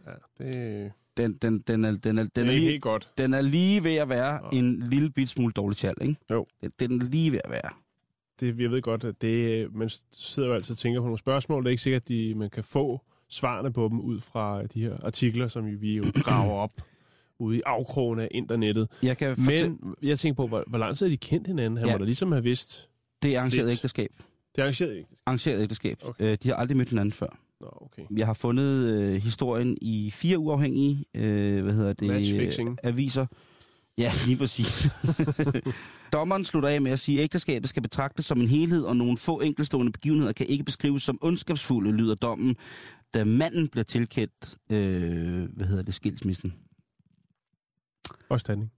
ja, det, Den, den, den, er, den, er, den, det er, er lige, helt godt. den er lige ved at være Nå. en lille bit smule dårlig tjal, ikke? Jo. Den, den er lige ved at være. Det, jeg ved godt, at det, man sidder jo altid og tænker på nogle spørgsmål. Det er ikke sikkert, at de, man kan få svarene på dem ud fra de her artikler, som vi jo graver op ude i afkrogen af internettet. Jeg kan fortælle, Men jeg tænker på, hvor, hvor lang tid har de kendt hinanden? Han ja. Ja. må da ligesom have vidst. Det er arrangeret lidt. ægteskab. Det er arrangeret ikke. Arrangeret ægteskab. Okay. Øh, de har aldrig mødt hinanden før. Nå, okay. Jeg har fundet øh, historien i fire uafhængige øh, hvad hedder det, Matchfixing. aviser. Ja, lige præcis. Dommeren slutter af med at sige, at ægteskabet skal betragtes som en helhed, og nogle få enkelstående begivenheder kan ikke beskrives som ondskabsfulde, lyder dommen, da manden bliver tilkendt, øh, hvad hedder det, skilsmissen. Og standing.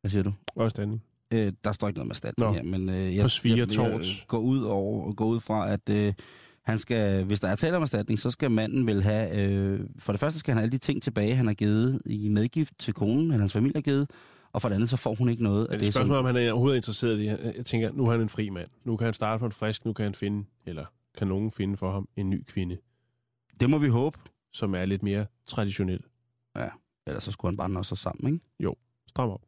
Hvad siger du? Og standing. Øh, der står ikke noget med erstatning her, men øh, jeg, jeg, jeg torts. går ud, over, går ud fra, at øh, han skal, hvis der er tale om erstatning, så skal manden vel have, øh, for det første skal han have alle de ting tilbage, han har givet i medgift til konen, eller hans familie har givet, og for det andet, så får hun ikke noget Er af det et det, spørgsmål, som... om han er overhovedet interesseret i? Jeg tænker, nu er han en fri mand. Nu kan han starte på en frisk. Nu kan han finde, eller kan nogen finde for ham, en ny kvinde, Det må vi håbe. som er lidt mere traditionel. Ellers så skulle han bare nå sig sammen, ikke? Stram op.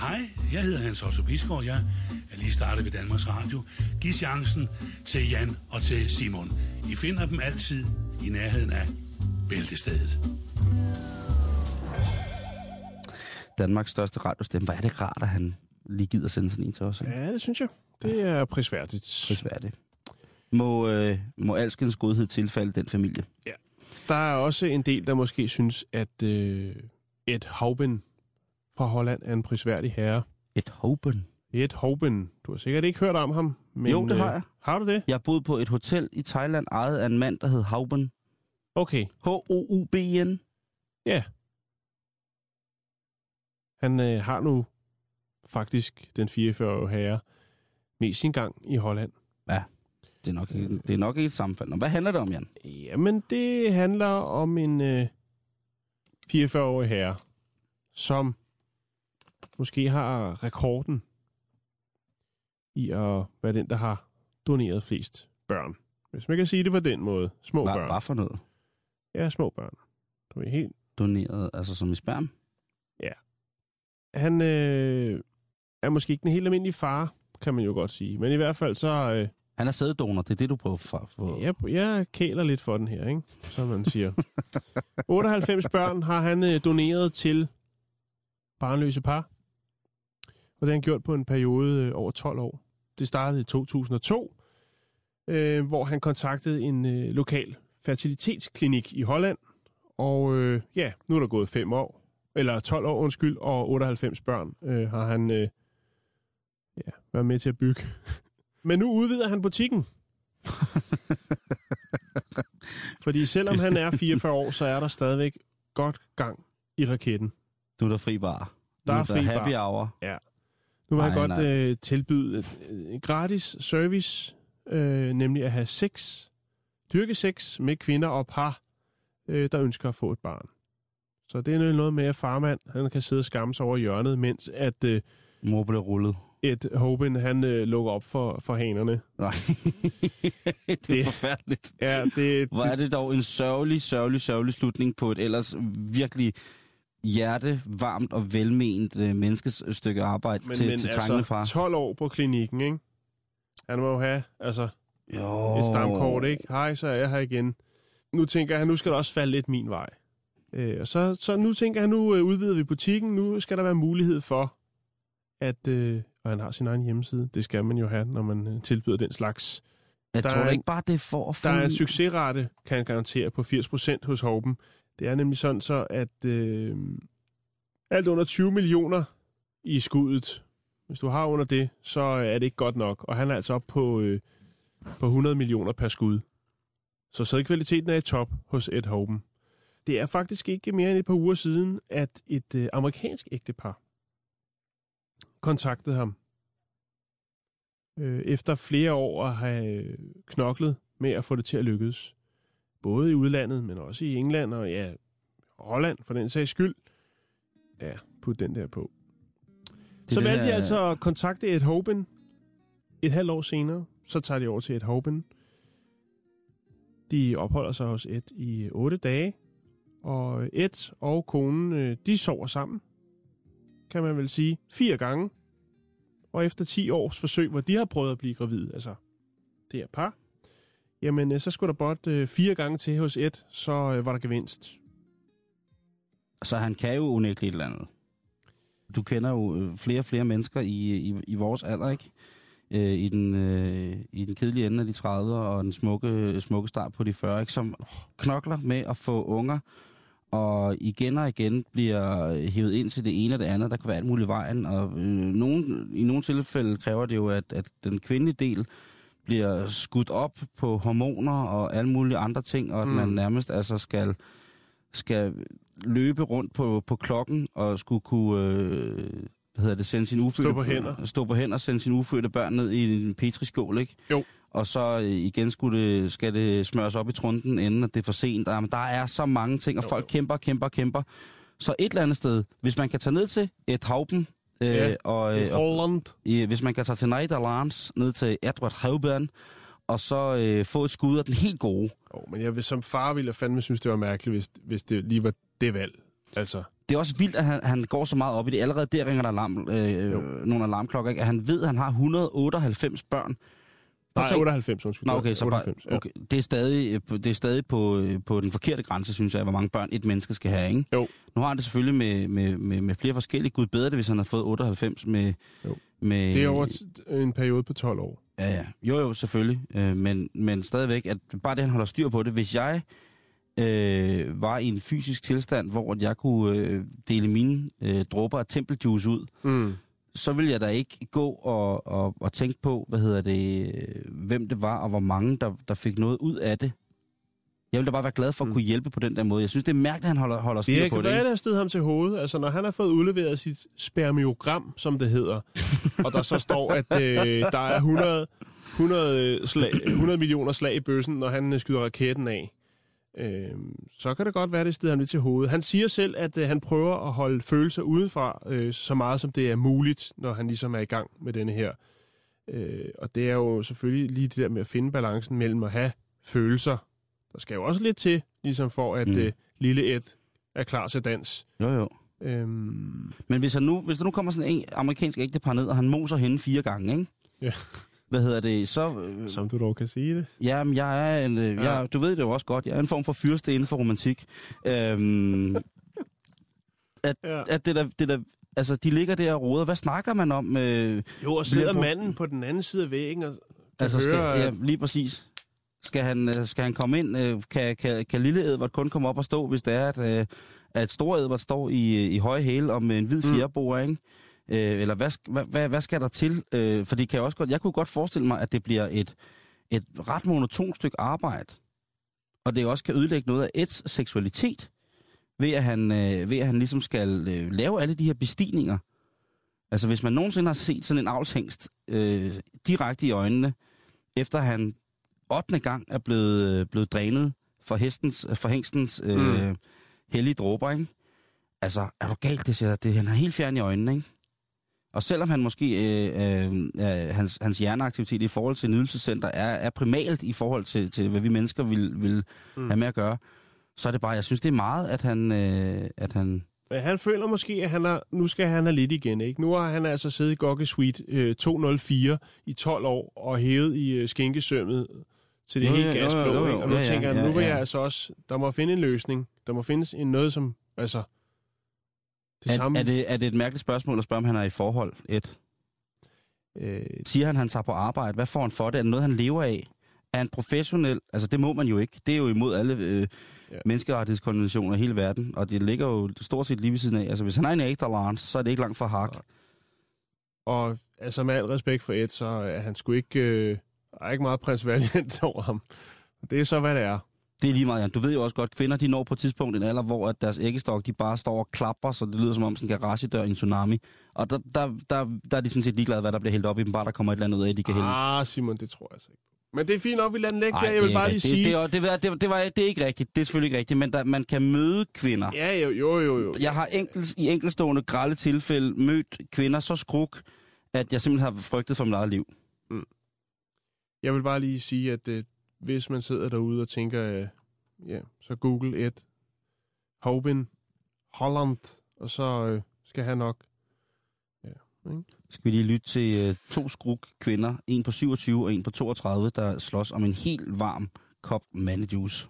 Hej, jeg hedder Hans Otto Bisgaard. Jeg er lige startet ved Danmarks Radio. Giv chancen til Jan og til Simon. I finder dem altid i nærheden af Bæltestedet. Danmarks største radiostemme. Hvor er det rart, at han lige gider sende sådan en til os. Ikke? Ja, det synes jeg. Det er prisværdigt. Prisværdigt. Må, øh, må alskens godhed tilfalde den familie. Der er også en del, der måske synes, at øh, Ed Hauben fra Holland er en prisværdig herre. Et håben. Ed Hauben. Du har sikkert ikke hørt om ham. Men, Jo, det har øh, jeg. Har du det? Jeg boede på et hotel i Thailand, ejet af en mand, der hed Hauben. Okay. H-O-U-B-N. Ja. Han øh, har nu faktisk den 44-årige herre med sin gang i Holland. Det er nok, ikke- det er nok ikke et sammenfald. Hvad handler det om, Jan? Jamen, det handler om en øh, 44-årig herre, som måske har rekorden i at være den, der har doneret flest børn. Hvis man kan sige det på den måde. Små Hvad, børn. hvad for noget? Ja, små børn. Du er helt... Doneret, altså som i sperm? Han øh, er måske ikke den helt almindelige far, kan man jo godt sige. Men i hvert fald så... Øh, Han er sæddonor, det er det, du prøver for. for. Jeg, jeg kæler lidt for den her, ikke? som man siger. 98 børn har han øh, doneret til barnløse par. Og det har han gjort på en periode øh, over 12 år. Det startede i 2002, øh, hvor han kontaktede en øh, lokal fertilitetsklinik i Holland. Og øh, ja, nu er der gået 5 år, eller 12 år, undskyld, og 98 børn øh, har han øh, ja, været med til at bygge. Men nu udvider han butikken. Fordi selvom han er 44 år, så er der stadigvæk godt gang i raketten. Nu er der fri bar. Der nu er fri happy bar. hour. Nu vil Nej, jeg godt nej. øh, tilbyde et, øh, gratis service, øh, nemlig at have sex, dyrke sex med kvinder og par, øh, der ønsker at få et barn. Så det er noget med, at farmand han kan sidde og skamme sig over hjørnet, mens at øh, Mor blev rullet. Ed Hoben han øh, lukker op for, for hanerne. Nej. det er Det- forfærdeligt. Ja, det, Hvor er det dog en sørgelig, sørgelig, sørgelig slutning på et ellers virkelig hjertevarmt og velment øh, menneskes stykke arbejde men, til, men til altså, far. 12 år på klinikken, ikke? Han må jo have, altså, Jo. et stamkort, ikke? Hej, så er jeg her igen. Nu tænker jeg, nu skal der også falde lidt min vej. Øh, og så, så nu tænker jeg, nu øh, udvider vi butikken. Nu skal der være mulighed for, at... Øh, og han har sin egen hjemmeside. Det skal man jo have, når man øh, tilbyder den slags. Jeg der tror er ikke bare, det er for at. Der er en succesrate, kan jeg garantere, på 80% hos Hoben. Det er nemlig sådan så, at øh, alt under 20 millioner i skuddet, hvis du har under det, så er det ikke godt nok. Og han er altså op på, øh, på 100 millioner per skud. Så sædkvaliteten er i top hos Ed Hoben. Det er faktisk ikke mere end et par uger siden, at et øh, amerikansk ægtepar kontaktede ham. Øh, efter flere år at have knoklet med at få det til at lykkes. Både i udlandet, men også i England og ja, Holland for den sags skyld. Ja, put den der på. Det Så valgte de her- altså at kontakte Ed Hoban et halvt år senere. Så tager de over til Ed Hoban. De opholder sig hos Ed i otte dage. Og Ed og konen, øh, de sover sammen, kan man vel sige, fire gange. Og efter 10 års forsøg, hvor de har prøvet at blive gravid, altså det er par, jamen øh, så skulle der bot øh, fire gange til hos et, så øh, var der gevinst. Så han kan jo unægteligt et eller andet. Du kender jo øh, flere og flere mennesker i, øh, i, i vores alder, ikke? Øh, I, den, øh, I den kedelige ende af de 30'ere og den smukke, smukke start på de 40, ikke? Som knokler med at få unger, og igen og igen bliver hævet ind til det ene og det andet. Der kan være alt muligt vejen, og øh, nogen, i nogle tilfælde kræver det jo, at, at den kvindelige del bliver skudt op på hormoner og alle mulige andre ting, og at Mm. man nærmest altså skal, skal løbe rundt på, på klokken og skulle kunne øh, hvad hedder det, sende sin ufødte, Stå på hænder. stå på hænder og sende sine ufødte børn ned i en petriskål, ikke? Jo. Og så øh, igen skulle det, skal det smøres op i trunden, inden at det er for sent. Der, der er så mange ting, og Jo, folk jo. kæmper, kæmper, kæmper. Så et eller andet sted, hvis man kan tage ned til et hauben, øh, Ja, og, I øh, og Holland. i, hvis man kan tage til Nederlands, ned til Edward Hauben, og så øh, få et skud af den helt gode. Oh, men jeg vil, som far ville jeg fandme synes, det var mærkeligt, hvis, hvis det lige var det valg. Altså, Det er også vildt, at han, han går så meget op i det. Allerede der ringer der alarm, øh, Jo. nogle alarmklokker. Ikke? At han ved, at han har 198 børn. Nej, tænk- 98, undskyld. Nå, okay, så 98, bare, okay. Det er stadig, øh, det er stadig på, øh, på den forkerte grænse, synes jeg, hvor mange børn et menneske skal have, ikke? Jo. Nu har han det selvfølgelig med, med, med, med flere forskellige. Gud bedre det, hvis han har fået 98 med... Jo. med Det er over en periode på 12 år. Ja, ja. Jo, jo, selvfølgelig. Øh, men, men stadigvæk, at bare det, han holder styr på det. Hvis jeg øh, var i en fysisk tilstand, hvor jeg kunne øh, dele mine øh, dråber af tempeljuice ud, Mm. Så vil jeg da ikke gå og, og, og tænke på, hvad hedder det, øh, hvem det var, og hvor mange, der, der fik noget ud af det. Jeg vil da bare være glad for at Mm. kunne hjælpe på den der måde. Jeg synes, det er mærkeligt, at han holder, holder styr Det på det. være, ikke? det har stedet ham til hovedet. Altså, når han har fået udleveret sit spermiogram, som det hedder, og der så står, at øh, der er 100, 100, slag, 100 millioner slag i bøssen, når han øh, skyder raketten af, øh, så kan det godt være, det stedet ham lidt til hovedet. Han siger selv, at øh, han prøver at holde følelser udenfra, øh, så meget som det er muligt, når han ligesom er i gang med denne her. Øh, og det er jo selvfølgelig lige det der med at finde balancen mellem at have følelser. Der skal jo også lidt til, ligesom for at mm. øh, lille Ed er klar til dans. Jo, jo. Øhm, Men hvis, han nu, hvis der nu kommer sådan en amerikansk ægtepar ned, og han moser hende fire gange, ikke? Ja. Hvad hedder det? Så, øh, som du dog kan sige det. Jamen, jeg er en, øh, Ja. jeg, du ved det jo også godt, jeg er en form for fyrste inden for romantik. Øhm, at, Ja. at det der, det der, altså, de ligger der og roder. Hvad snakker man om? Øh, Jo, og sidder brugt- manden på den anden side af væggen og altså, skal, høre, ja, lige præcis. Skal han, øh, skal han komme ind? Øh, kan, kan, kan lille Edvard kun komme op og stå, hvis det er, at, øh, at stor Edvard står i, i høje hæle og med en hvid Mm. fjerbord, ikke? Øh, eller hvad, hvad, hvad, hvad skal der til? Øh, for det kan jeg også godt, jeg kunne godt forestille mig, at det bliver et, et ret monotont stykke arbejde. Og det også kan ødelægge noget af Eds seksualitet, ved at han, øh, ved at han ligesom skal øh, lave alle de her bestigninger. Altså hvis man nogensinde har set sådan en avlshængst øh, direkte i øjnene, efter han 8. gang er blevet, øh, blevet drænet for, hestens, for hængstens øh, mm. hellige dråber, ikke? Altså, er du galt, det siger det, Han er helt fjern i øjnene, ikke? Og selvom han måske, øh, øh, øh, hans, hans hjerneaktivitet i forhold til nydelsescenter er, er primalt i forhold til, til hvad vi mennesker vil, vil Mm. have med at gøre, så er det bare, jeg synes, det er meget, at han, øh, at han, Men han føler måske, at han er, nu skal han have lidt igen. Ikke? Nu har han altså siddet i Gokke Suite øh, 204 i 12 år og hævet i øh, skinkesømmet til det Jo, helt ja, jo, gasblå. jo, jo, ikke? Og nu ja, ja, tænker han, ja, nu vil ja. jeg altså også... Der må finde en løsning. Der må findes en noget, som... Altså... Det Er, samme... er, det, er det et mærkeligt spørgsmål at spørge, om han er i forhold? Et. Øh, Siger han, han tager på arbejde? Hvad får han for det? Er det noget, han lever af? Er han professionel? Altså, det må man jo ikke. Det er jo imod alle øh, Ja. menneskerettighedskonventioner i hele verden, og det ligger jo stort set lige ved siden af. Altså, hvis han er en ægte så er det ikke langt fra hak. og altså med al respekt for Ed, så er han sgu ikke... Øh, er ikke meget prins Valiant over ham. Det er så, hvad det er. Det er lige meget, Jan. Du ved jo også godt, kvinder de når på et tidspunkt en alder, hvor at deres æggestok de bare står og klapper, så det lyder som om sådan en garagedør i en tsunami. Og der, der, der, der er de sådan set ligeglade, hvad der bliver hældt op i dem, bare der kommer et eller andet ud af, de kan hælde. Ah, Simon, det tror jeg altså ikke. Men det er fint nok, vi lader den ligge Ej, der. Jeg vil det bare lige rigtigt. sige... Det, det, det, det, det, var, det er ikke rigtigt. Det er selvfølgelig ikke rigtigt, men der, man kan møde kvinder. Ja, jo, jo, jo. jo. Jeg har enkelt, i enkeltstående grælde tilfælde mødt kvinder så skruk, at jeg simpelthen har frygtet for mit eget liv. Jeg vil bare lige sige, at øh, hvis man sidder derude og tænker, øh, ja, så google et Hoben Holland, og så øh, skal han nok... Ja, ikke? Skal vi lige lytte til øh, to skruk kvinder, en på 27 og en på 32, der slås om en helt varm kop mandejuice.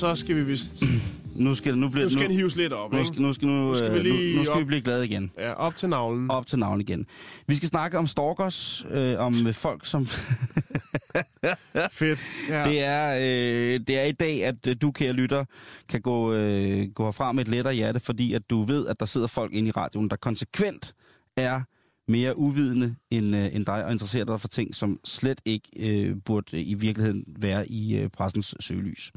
Så skal vi vist... Nu skal, nu bliver, Nu skal nu, hives lidt op, nu, ikke? skal, nu, skal, nu, Nu skal vi øh, lige nu, nu skal vi blive glade igen. Ja, op til navlen. Op til navn igen. Vi skal snakke om stalkers, øh, om folk, som... Fedt. Ja. Det er, øh, det er i dag, at øh, du, kære lytter, kan gå, øh, gå herfra med et lettere hjerte, fordi at du ved, at der sidder folk inde i radioen, der konsekvent er mere uvidende end, øh, end dig, og interesserer dig for ting, som slet ikke øh, burde øh, i virkeligheden være i øh, pressens søgelys.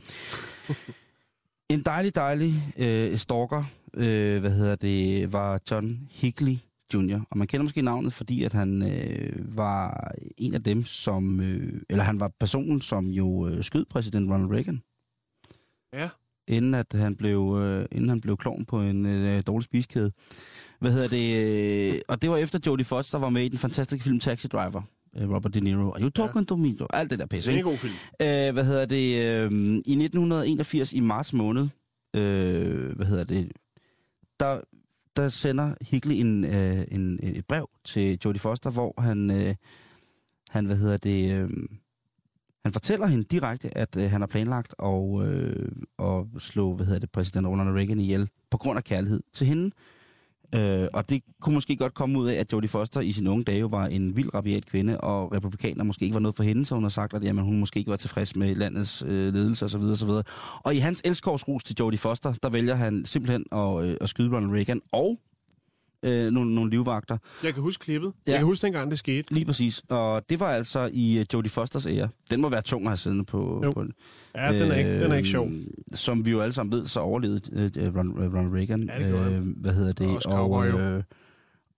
en dejlig, dejlig øh, stalker, øh, hvad hedder det, var John Higley Jr., og man kender måske navnet, fordi at han øh, var en af dem, som, øh, eller han var personen, som jo øh, skød præsident Ronald Reagan, ja inden at han blev, øh, inden han blev klovn på en øh, dårlig spiskæde. Hvad hedder det? Øh, og det var efter Jodie Foster var med i den fantastiske film Taxi Driver. Øh, Robert De Niro. Are you talking ja. to me? Alt det der pisse, Det er en god film. Øh, hvad hedder det? Øh, I 1981 i marts måned, øh, hvad hedder det? Der, der sender Higley en, øh, en, et brev til Jodie Foster, hvor han, øh, han hvad hedder det? Øh, han fortæller hende direkte, at øh, han har planlagt at, øh, at slå, hvad hedder det, præsident Ronald Reagan ihjel på grund af kærlighed til hende. Øh, og det kunne måske godt komme ud af, at Jodie Foster i sine unge dage jo var en vild rabiat kvinde, og republikaner måske ikke var noget for hende, så hun har sagt, at jamen, hun måske ikke var tilfreds med landets øh, ledelse osv. osv. Og i hans elskovsrus til Jodie Foster, der vælger han simpelthen at, øh, at skyde Ronald Reagan og øh, nogle, nogle livvagter. Jeg kan huske klippet. Ja. Jeg kan huske dengang, det skete. Lige præcis. Og det var altså i uh, Jodie Fosters ære. Den må være tung at have siddende på... Jo. på Ja, den er ikke, den er ikke sjov. Øhm, Som vi jo alle sammen ved, så overlevede uh, Ronald Ron Reagan. Ja, det øh, hvad hedder det? Også jo. øh,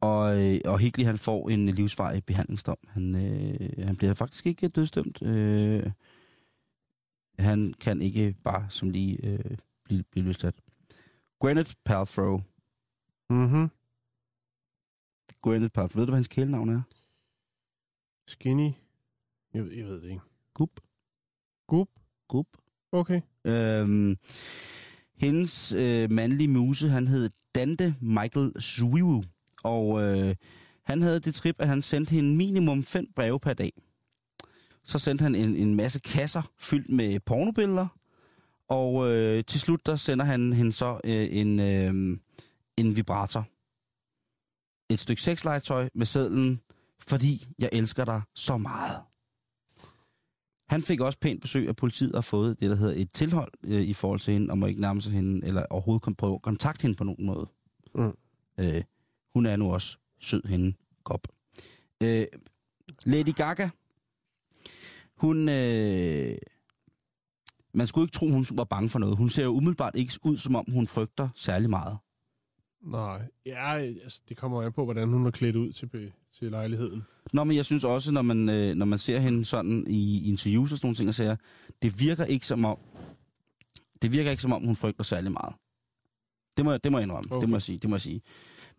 og, øh, og Higley, han får en livsvarig behandlingsdom. Han, øh, han bliver faktisk ikke dødsdømt. Øh, han kan ikke bare som lige øh, blive, blive løsladt. Gwyneth Paltrow. Mhm. Gwyneth Paltrow. Ved du, hvad hans kælenavn er? Skinny. Jeg ved, jeg ved det ikke. Gup. Gup? Gup. Okay. Øhm, hendes øh, mandlige muse, han hed Dante Michael Zwiwu, og øh, han havde det trip, at han sendte hende minimum fem breve per dag. Så sendte han en, en masse kasser fyldt med pornobilleder, og øh, til slut der sender han hende så øh, en, øh, en vibrator. Et stykke sexlegetøj med sedlen, fordi jeg elsker dig så meget. Han fik også pænt besøg af politiet og fået det, der hedder et tilhold øh, i forhold til hende, og må ikke nærme sig hende, eller overhovedet kom prøve at kontakte hende på nogen måde. Mm. Øh, hun er nu også sød hende kop. Øh, Lady Gaga, hun... Øh, man skulle ikke tro, hun var bange for noget. Hun ser jo umiddelbart ikke ud, som om hun frygter særlig meget. Nej, ja, altså, det kommer an på, hvordan hun er klædt ud til, til lejligheden. Nå, men jeg synes også, når man, øh, når man ser hende sådan i interviews og sådan nogle ting, og siger, det virker ikke som om, det virker ikke som om, hun frygter særlig meget. Det må, jeg- det må jeg indrømme. Okay. det må jeg sige, det må jeg sige.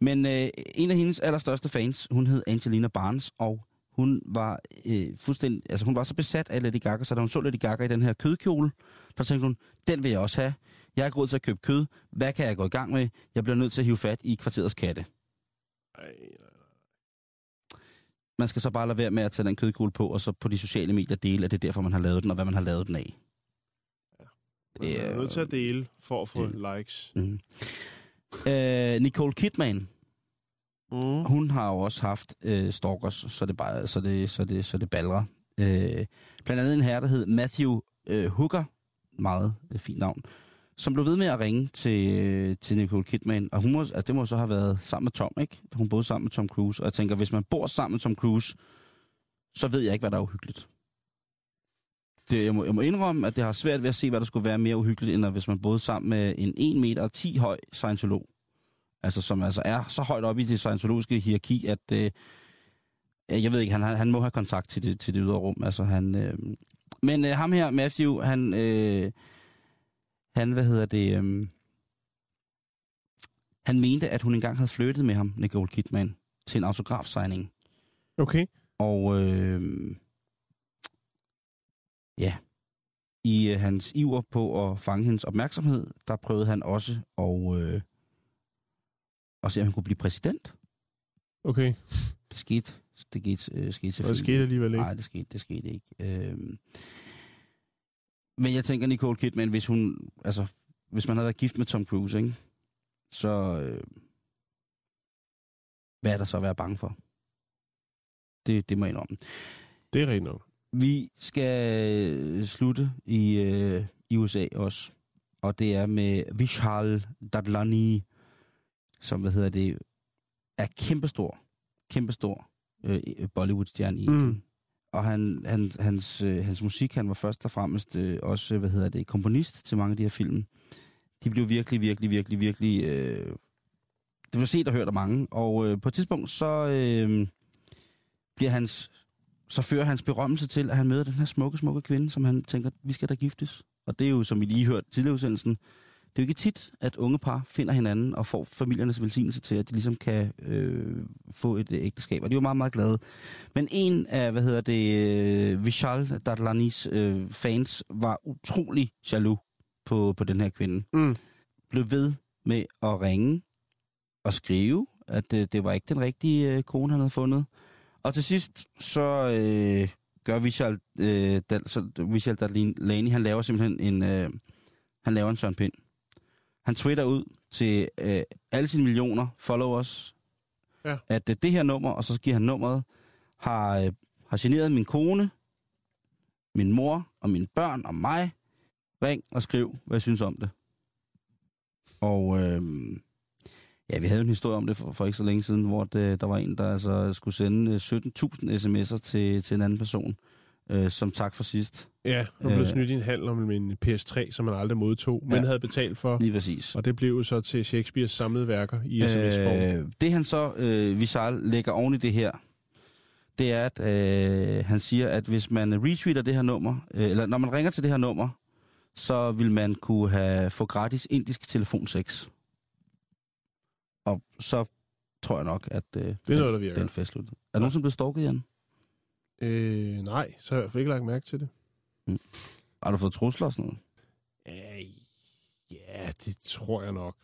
Men øh, en af hendes allerstørste fans, hun hed Angelina Barnes, og hun var øh, fuldstændig, altså hun var så besat af Lady Gaga, så da hun så Lady Gaga i den her kødkjole, der tænkte hun, den vil jeg også have. Jeg har råd til at købe kød. Hvad kan jeg gå i gang med? Jeg bliver nødt til at hive fat i kvarterets katte. Ej, Man skal så bare lade være med at tage den kødkugle på, og så på de sociale medier dele, at det er derfor, man har lavet den, og hvad man har lavet den af. man Det er er- nødt til at dele for at få det- likes. Mm. Øh, Nicole Kidman, Mm. hun har jo også haft øh, stalkers, så det, bare, så det, så det, så det balrer. Øh, blandt andet en herre, der hed Matthew øh, Hooker, meget øh, fint navn, som blev ved med at ringe til, øh, til Nicole Kidman, og hun må, altså, det må så have været sammen med Tom, ikke? Hun boede sammen med Tom Cruise, og jeg tænker, hvis man bor sammen med Tom Cruise, så ved jeg ikke, hvad der er uhyggeligt. Det, jeg, må, jeg må indrømme, at det har svært ved at se, hvad der skulle være mere uhyggeligt, end at hvis man boede sammen med en 1 meter og 10 høj scientolog. Altså, som altså er så højt oppe i det scientologiske hierarki, at øh, jeg ved ikke, han, han må have kontakt til det, til det ydre rum. Altså, han, øh, men øh, ham her, Matthew, han, øh, han, hvad hedder det, øh, han mente, at hun engang havde flyttet med ham, Nicole Kidman, til en autografsigning. Okay. Og øh, ja, i øh, hans iver på at fange hendes opmærksomhed, der prøvede han også at, øh, at se, om han kunne blive præsident. Okay. Det skete, det skete, øh, skete Og det selvfølgelig. skete alligevel ikke. Nej, det skete, det skete ikke. Øh, men jeg tænker, Nicole Kidman, hvis hun, altså, hvis man havde været gift med Tom Cruise, ikke? så øh, hvad er der så at være bange for? Det, det må jeg indrømme. Det er rigtigt nok. Vi skal øh, slutte i, øh, i USA også, og det er med Vishal Dadlani, som, hvad hedder det, er kæmpestor, kæmpestor øh, Bollywood-stjerne i Mm. Og han, han, hans, øh, hans musik, han var først og fremmest øh, også, hvad hedder det, komponist til mange af de her film. De blev virkelig, virkelig, virkelig, virkelig... Øh, det blev set og hørt af mange, og øh, på et tidspunkt så øh, bliver hans så fører hans berømmelse til, at han møder den her smukke, smukke kvinde, som han tænker, vi skal da giftes. Og det er jo, som vi lige hørte tidligere udsendelsen, det er jo ikke tit, at unge par finder hinanden og får familiernes velsignelse til, at de ligesom kan øh, få et øh, ægteskab. Og de er jo meget, meget glade. Men en af, hvad hedder det, øh, Vishal Dadlanis øh, fans var utrolig jaloux på, på den her kvinde. Mm. Blev ved med at ringe og skrive, at øh, det var ikke den rigtige øh, kone, han havde fundet. Og til sidst, så øh, gør Vishal, øh, Dal, så Vishal Dadlani, han laver simpelthen en, øh, han laver en Søren Pind. Han twitter ud til øh, alle sine millioner followers, Ja. at øh, det her nummer, og så giver han nummeret, har, øh, har generet min kone, min mor og mine børn og mig. Ring og skriv, hvad jeg synes om det. Og øh, ja, vi havde en historie om det for, for ikke så længe siden, hvor det, der var en, der altså skulle sende øh, 17.000 sms'er til, til en anden person, øh, som tak for sidst. Ja, hun blev Øh. snydt i en handel om en PS3, som man aldrig modtog, men Ja. havde betalt for. Lige præcis. Og det blev så til Shakespeares samlede værker i sms-form. Øh, det han så, øh, Vishal, lægger oven i det her, det er, at øh, han siger, at hvis man retweeter det her nummer, øh, eller når man ringer til det her nummer, så vil man kunne have få gratis indisk telefonsex. Og så tror jeg nok, at øh, det er noget, der virker. Den fest slut. Er der nogen, som blev stalket, Jan? Øh, nej, så har jeg i hvert fald ikke lagt mærke til det. Har du fået trusler og sådan noget? Øh, ja, det tror jeg nok.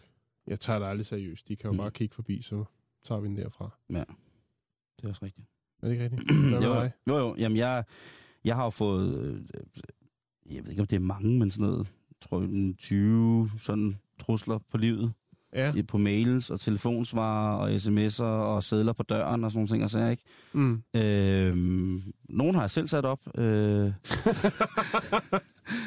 Jeg tager det aldrig seriøst. De kan jo Mm. bare kigge forbi, så tager vi den derfra. Det er også rigtigt. Er det ikke rigtigt? Hvad jo, dig? jo, jo. Jamen, jeg, jeg har jo fået, øh, jeg ved ikke, om det er mange, men sådan noget, jeg tror jeg, 20 sådan trusler på livet. Ja. På mails og telefonsvarer og sms'er og sædler på døren og sådan nogle ting, og så ikke. Mm. Øh, nogen har jeg selv sat op. Øh,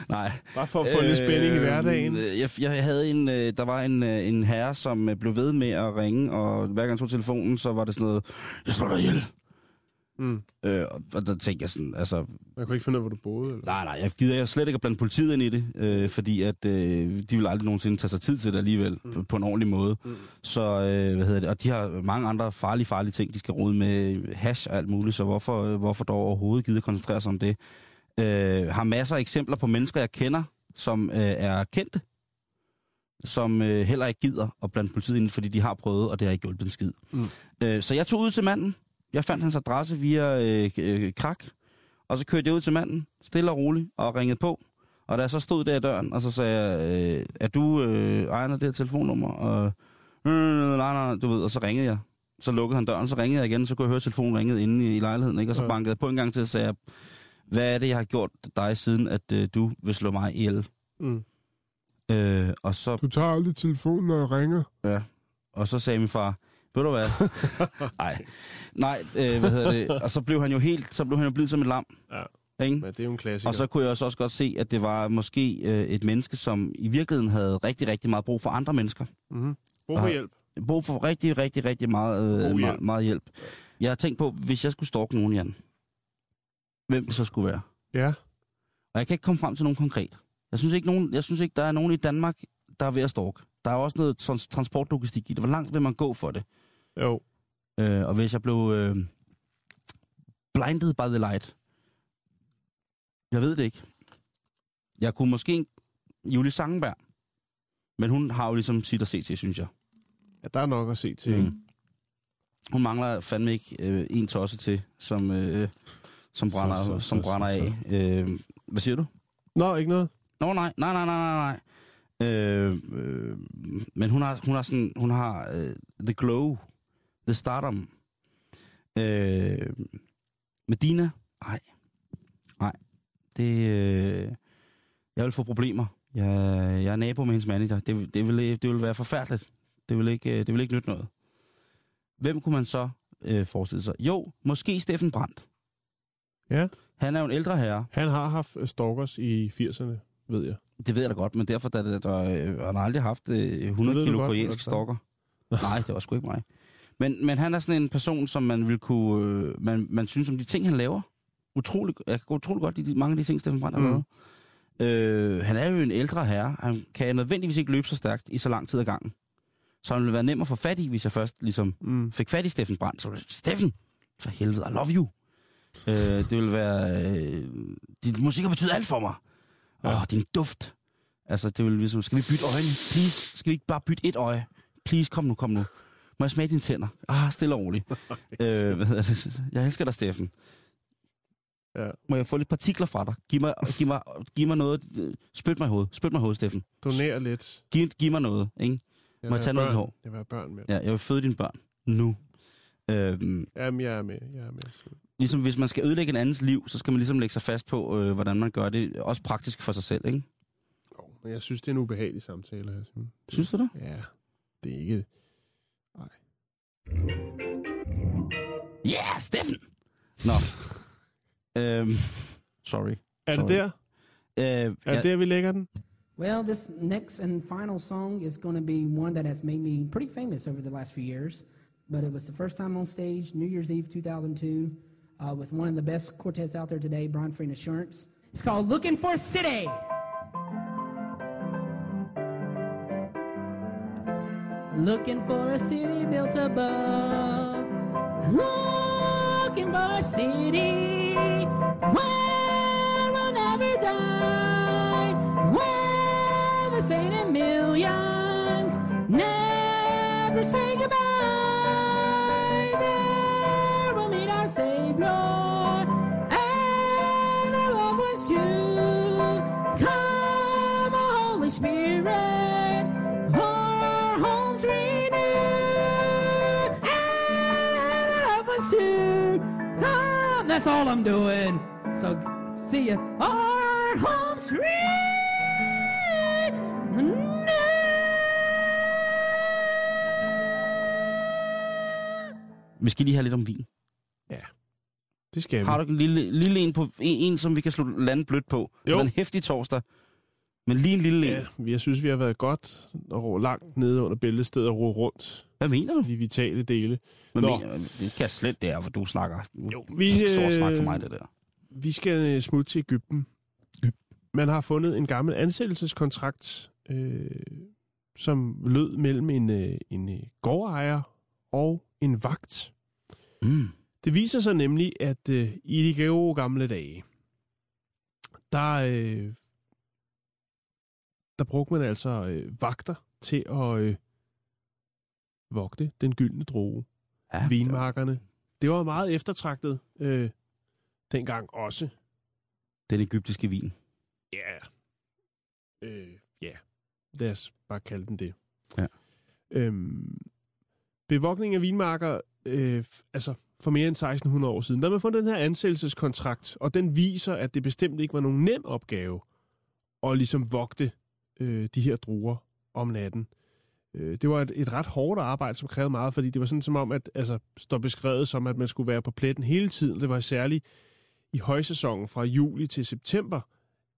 nej. Bare for at få lidt spænding i hverdagen. Øh, Jeg, jeg havde en, øh, der var en, øh, en herre, som øh, blev ved med at ringe, og hver gang jeg tog telefonen, så var det sådan noget, jeg slår dig ihjel. Mm. Øh, og, og der tænkte jeg sådan, altså, Jeg kunne ikke finde ud af, hvor du boede. Eller? nej, nej, jeg gider jeg slet ikke at blande politiet ind i det, øh, fordi at øh, de vil aldrig nogensinde tage sig tid til det alligevel, mm. på, på en ordentlig måde. Mm. Så, øh, hvad hedder det, og de har mange andre farlige, farlige ting, de skal rode med hash og alt muligt, så hvorfor, øh, hvorfor dog overhovedet gider koncentrere sig om det? Øh, har masser af eksempler på mennesker, jeg kender, som øh, er kendte, som øh, heller ikke gider at blande politiet ind, fordi de har prøvet, og det har ikke hjulpet en skid. Mm. Øh, så jeg tog ud til manden. Jeg fandt hans adresse via øh, øh, krak, og så kørte jeg ud til manden, stille og roligt, og ringede på. Og da jeg så stod der i døren, og så sagde jeg, øh, er du øh, ejeren af det her telefonnummer? Og, øh, nej, nej, du ved, og så ringede jeg. Så lukkede han døren, så ringede jeg igen, så kunne jeg høre, telefonen ringede inde i, i lejligheden, ikke? Og så Ja. bankede jeg på en gang til, og sagde, jeg, hvad er det, jeg har gjort dig, siden at øh, du vil slå mig ihjel? Mm. Øh, og så Du tager aldrig telefonen, når jeg ringer. Ja. Og så sagde min far, ved du hvad? Nej. Nej, øh, hvad hedder det? Og så blev han jo helt, så blev han jo blevet som et lam. Ja. Ikke? Men det er jo en klassiker. Og så kunne jeg også også godt se, at det var måske øh, et menneske, som i virkeligheden havde rigtig, rigtig meget brug for andre mennesker. Mm-hmm. Brug for hjælp. Brug for rigtig, rigtig, rigtig meget, øh, hjælp. meget, meget hjælp. Jeg har tænkt på, hvis jeg skulle stalke nogen, Jan, hvem det så skulle være. Ja. Og jeg kan ikke komme frem til nogen konkret. Jeg synes ikke, nogen, jeg synes ikke der er nogen i Danmark, der er ved at stalke. Der er også noget trans- transportlogistik i det. Hvor langt vil man gå for det? Jo. Øh, og hvis jeg blev øh, blinded by the light. Jeg ved det ikke. Jeg kunne måske Julie Sangenberg. Men hun har jo ligesom sit at se til, synes jeg. Ja, der er nok at se til. Mm. Hun mangler fandme ikke øh, en tosse til, som, øh, som Så, brænder, så, som så, brænder så, af. Øh, hvad siger du? Nå, ikke noget? Nå, nej, nej, nej, nej, nej, nej. Øh, øh, men hun har, hun har sådan, hun har øh, the glow, the stardom. Øh, Medina, nej, nej, det, øh, jeg vil få problemer. Jeg, jeg er nabo med hendes manager. Det, det, vil, det vil være forfærdeligt. Det vil ikke, øh, det vil ikke nytte noget. Hvem kunne man så øh, forestille sig? Jo, måske Steffen Brandt. Ja. Han er jo en ældre herre. Han har haft øh, stalkers i 80'erne, ved jeg. Det ved jeg da godt, men derfor, der, der, der, øh, han har aldrig haft øh, Det 100 ved du kilo koreansk stokker. Nej, det var sgu ikke mig. Men, men han er sådan en person, som man vil kunne... Øh, man, man synes om de ting, han laver. Utrolig, jeg kan utrolig godt lide de, mange af de ting, Steffen Brandt har Mm. lavet. Øh, han er jo en ældre herre. Han kan nødvendigvis ikke løbe så stærkt i så lang tid ad gangen. Så han ville være nem at få fat i, hvis jeg først ligesom Mm. fik fat i Steffen Brandt. Så det, Steffen, for helvede, I love you. øh, det vil være... Øh, din musik har betydet alt for mig. Åh, Ja. oh, din duft. Altså, det vil ligesom... Skal vi bytte øjne? Please. Skal vi ikke bare bytte et øje? Please, kom nu, kom nu. Må jeg smage dine tænder? Ah, stille og roligt. øh, hvad hedder det? Jeg elsker dig, Steffen. Ja. Må jeg få lidt partikler fra dig? Giv mig, giv mig, giv mig noget. øh, Spyt mig i hovedet. Spyt mig i hovedet, Steffen. Doner lidt. Giv, giv mig noget, ikke? Jeg Må jeg tage have noget børn. hår? Jeg vil have børn med. Ja, jeg vil føde dine børn. Nu. Øhm, Jamen, jeg er med. Jeg er med. ligesom hvis man skal ødelægge en andens liv, så skal man ligesom lægge sig fast på, øh, hvordan man gør det. Også praktisk for sig selv, ikke? Jo, men jeg synes, det er en ubehagelig samtale her. Simon. Synes du det? Ja, det er ikke... Nej. Ja, yeah, Steffen! Nå. øhm, sorry. Er det Sorry. der? Øh, Er ja, det der, vi lægger den? Well, this next and final song is going to be one that has made me pretty famous over the last few years. But it was the first time on stage, New Year's Eve 2002, uh, with one of the best quartets out there today, Brian Free and Assurance. It's called Looking for a City. Looking for a city built above. Looking for a city where we'll never die. Where the saint in millions never say goodbye. There we'll meet our Savior that's all I'm doing. So, see ya. Our homes renew. vi skal lige have lidt om vin. Det skal vi. Har du en lille, lille en, på, en, en, som vi kan slå lande blødt på? Det Jo. var en hæftig torsdag. Men lige en lille en. Ja, jeg synes, vi har været godt og langt nede under bæltestedet og ro rundt. Hvad mener du? De vitale dele. Hvad Nå. mener, det kan jeg slet det er, for du snakker. Jo, vi, Sort snak for øh, mig, det der. Vi skal øh, smutte til Ægypten. Man har fundet en gammel ansættelseskontrakt, øh, som lød mellem en, øh, en gårdejer og en vagt. Mm. Det viser sig nemlig, at øh, i de gode gamle dage, der, øh, der brugte man altså øh, vagter til at øh, vogte den gyldne droge. Ja, Vinmarkerne. Det var meget eftertragtet øh, dengang også. Den egyptiske vin. Ja. Øh, ja. Lad os bare kalde den det. Ja. Øhm, bevogtning af vinmarker, øh, altså for mere end 1600 år siden, der man fundet den her ansættelseskontrakt, og den viser, at det bestemt ikke var nogen nem opgave at ligesom vogte øh, de her druer om natten. Øh, det var et, et ret hårdt arbejde, som krævede meget, fordi det var sådan som om, at altså, står beskrevet som, at man skulle være på pletten hele tiden. Det var særligt i højsæsonen fra juli til september,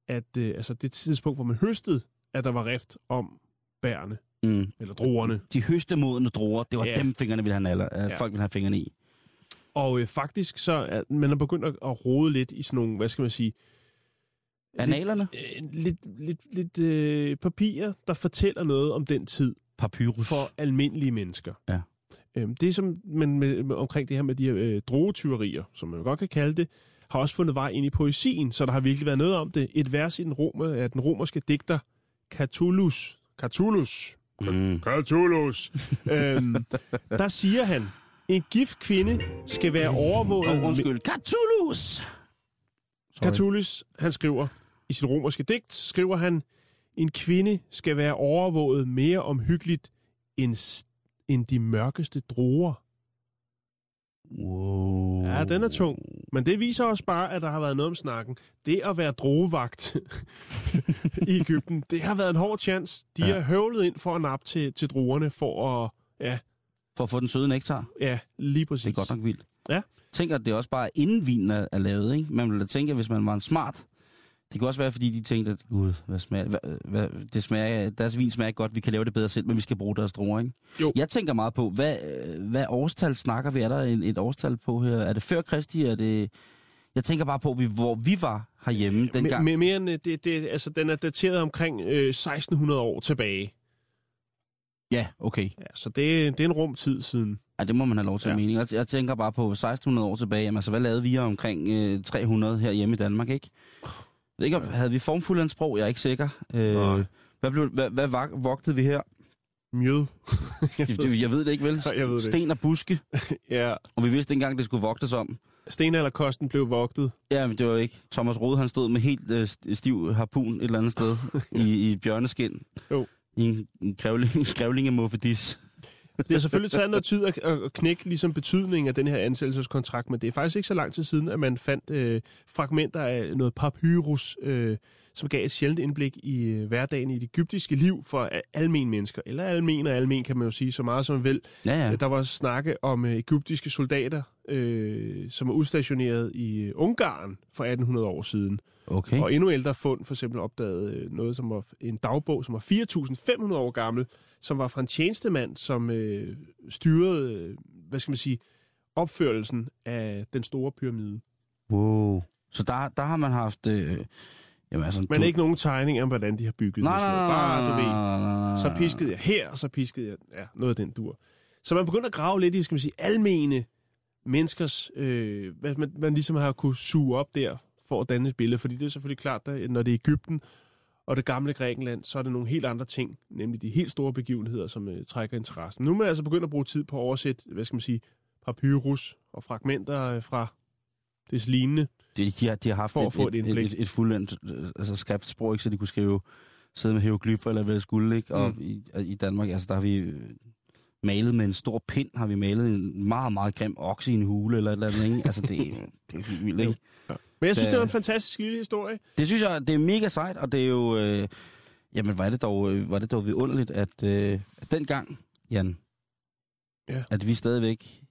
at øh, altså det tidspunkt, hvor man høstede, at der var rift om bærene, Mm. eller druerne. De høstemodende druer, det var Ja. dem, fingrene ville have naller, øh, Ja. folk ville have fingrene i. Og øh, faktisk så er man er begyndt at, at rode lidt i sådan nogle, hvad skal man sige... Analerne? Lidt, øh, lidt, lidt, lidt øh, papirer, der fortæller noget om den tid Papyrus. for almindelige mennesker. Ja. Øhm, det, som man med, med, omkring det her med de her øh, drogetyverier, som man godt kan kalde det, har også fundet vej ind i poesien, så der har virkelig været noget om det. Et vers i den, rom, af den romerske digter Catullus, Catullus, Mm. Catullus, øhm, der siger han, en gift kvinde skal være overvåget... Oh, undskyld. Catullus! Catullus, han skriver i sit romerske digt, skriver han, en kvinde skal være overvåget mere omhyggeligt end, end de mørkeste druer. Wow. Ja, den er tung. Men det viser også bare, at der har været noget om snakken. Det at være druevagt i Ægypten, det har været en hård chance. De Ja. har høvlet ind for at nappe til, til druerne for at... Ja, For at få den søde nektar. ja, lige præcis. Det er godt nok vildt. Ja. Tænk, at det også bare er inden vinen er, er lavet, ikke? Man ville tænke, at hvis man var en smart... Det kunne også være, fordi de tænkte, at gud, hvad smager, hvad, hvad, det smager, deres vin smager godt, vi kan lave det bedre selv, men vi skal bruge deres druer, ikke? Jo. Jeg tænker meget på, hvad, øh, hvad årstal snakker vi? Er der en, et årstal på her? Er det før Kristi? Er det... Jeg tænker bare på, hvor vi var herhjemme dengang. Me, me, mere end øh, det, det, altså, den er dateret omkring øh, 1600 år tilbage. Ja, okay. Ja, så det, det er en rum tid siden. Ja, det må man have lov til Ja. at mene. Jeg, jeg tænker bare på 1600 år tilbage. Jamen, altså, hvad lavede vi omkring øh, 300 herhjemme i Danmark, ikke? Jeg ved ikke, om- havde vi formfuldendsprog? Jeg er ikke sikker. Øh, Nej. hvad, blev, hvad, hvad vogtede vi her? Mjød. jeg ved, jeg ved det ikke, vel? Jeg ved det Sten og buske. ja, Og vi vidste ikke engang, det skulle vogtes om. stenalderkosten blev vogtet. Ja, men det var ikke. Thomas Rode, han stod med helt øh, st- stiv harpun et eller andet sted i, i et bjørneskin. Jo. I en, en, grævling, en grævlingemuffedis. Det har selvfølgelig taget noget tid at, at knække ligesom betydningen af den her ansættelseskontrakt, men det er faktisk ikke så lang tid siden, at man fandt øh, fragmenter af noget papyrus, øh, som gav et sjældent indblik i øh, hverdagen i det egyptiske liv for almen mennesker. Eller almen og almen, kan man jo sige, så meget som man vil. Ja, ja. Der var snakke om øh, egyptiske soldater, øh, som var udstationeret i øh, Ungarn for 1800 år siden. Okay. Og endnu ældre fund for eksempel opdaget øh, noget, som var en dagbog, som var 4.500 år gammel, som var fra en tjenestemand, som øh, styrede, øh, hvad skal man sige, opførelsen af den store pyramide. Wow. Så der, der har man haft... Øh, jamen, altså, Men du- ikke nogen tegning af, hvordan de har bygget Nej, det. nej, Bare, du ved, nej, nej, nej, så piskede jeg her, og så piskede jeg ja, noget af den dur. Så man begynder at grave lidt i, skal man sige, almene menneskers, øh, hvad man, man ligesom har kunne suge op der, for at danne et billede. Fordi det er selvfølgelig klart, at når det er Ægypten og det gamle Grækenland, så er det nogle helt andre ting, nemlig de helt store begivenheder, som øh, trækker interessen. Nu er man altså begyndt at bruge tid på at oversætte, hvad skal man sige, papyrus og fragmenter øh, fra det lignende. De, de, har, de har haft For at et, få et et, et, et, fuldendt øh, altså skriftsprog, ikke, så de kunne skrive, sidde med hieroglyffer eller hvad det skulle, ikke? Og Mm. i, i Danmark, altså der har vi øh, malet med en stor pind, har vi malet en meget, meget grim okse i en hule eller et eller andet, ikke? Altså det, er- det er vildt, ikke? Men jeg synes, Da- det var en fantastisk lille historie. Det synes jeg, det er mega sejt, og det er jo... Øh, jamen, er det dog, øh, er det dog vidunderligt, at, øh, at dengang, Jan, Ja. at vi stadigvæk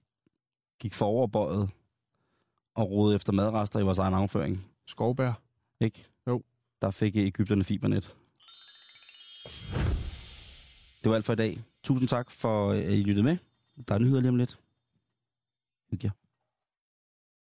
gik foroverbøjet og rodede efter madrester i vores egen afføring, Skovbær. ikke? Jo. Der fik Ægypterne fibernet. Det var alt for i dag. Tusind tak for, øh, at I lyttede med. Der er nyheder lige om lidt. Hygge jer.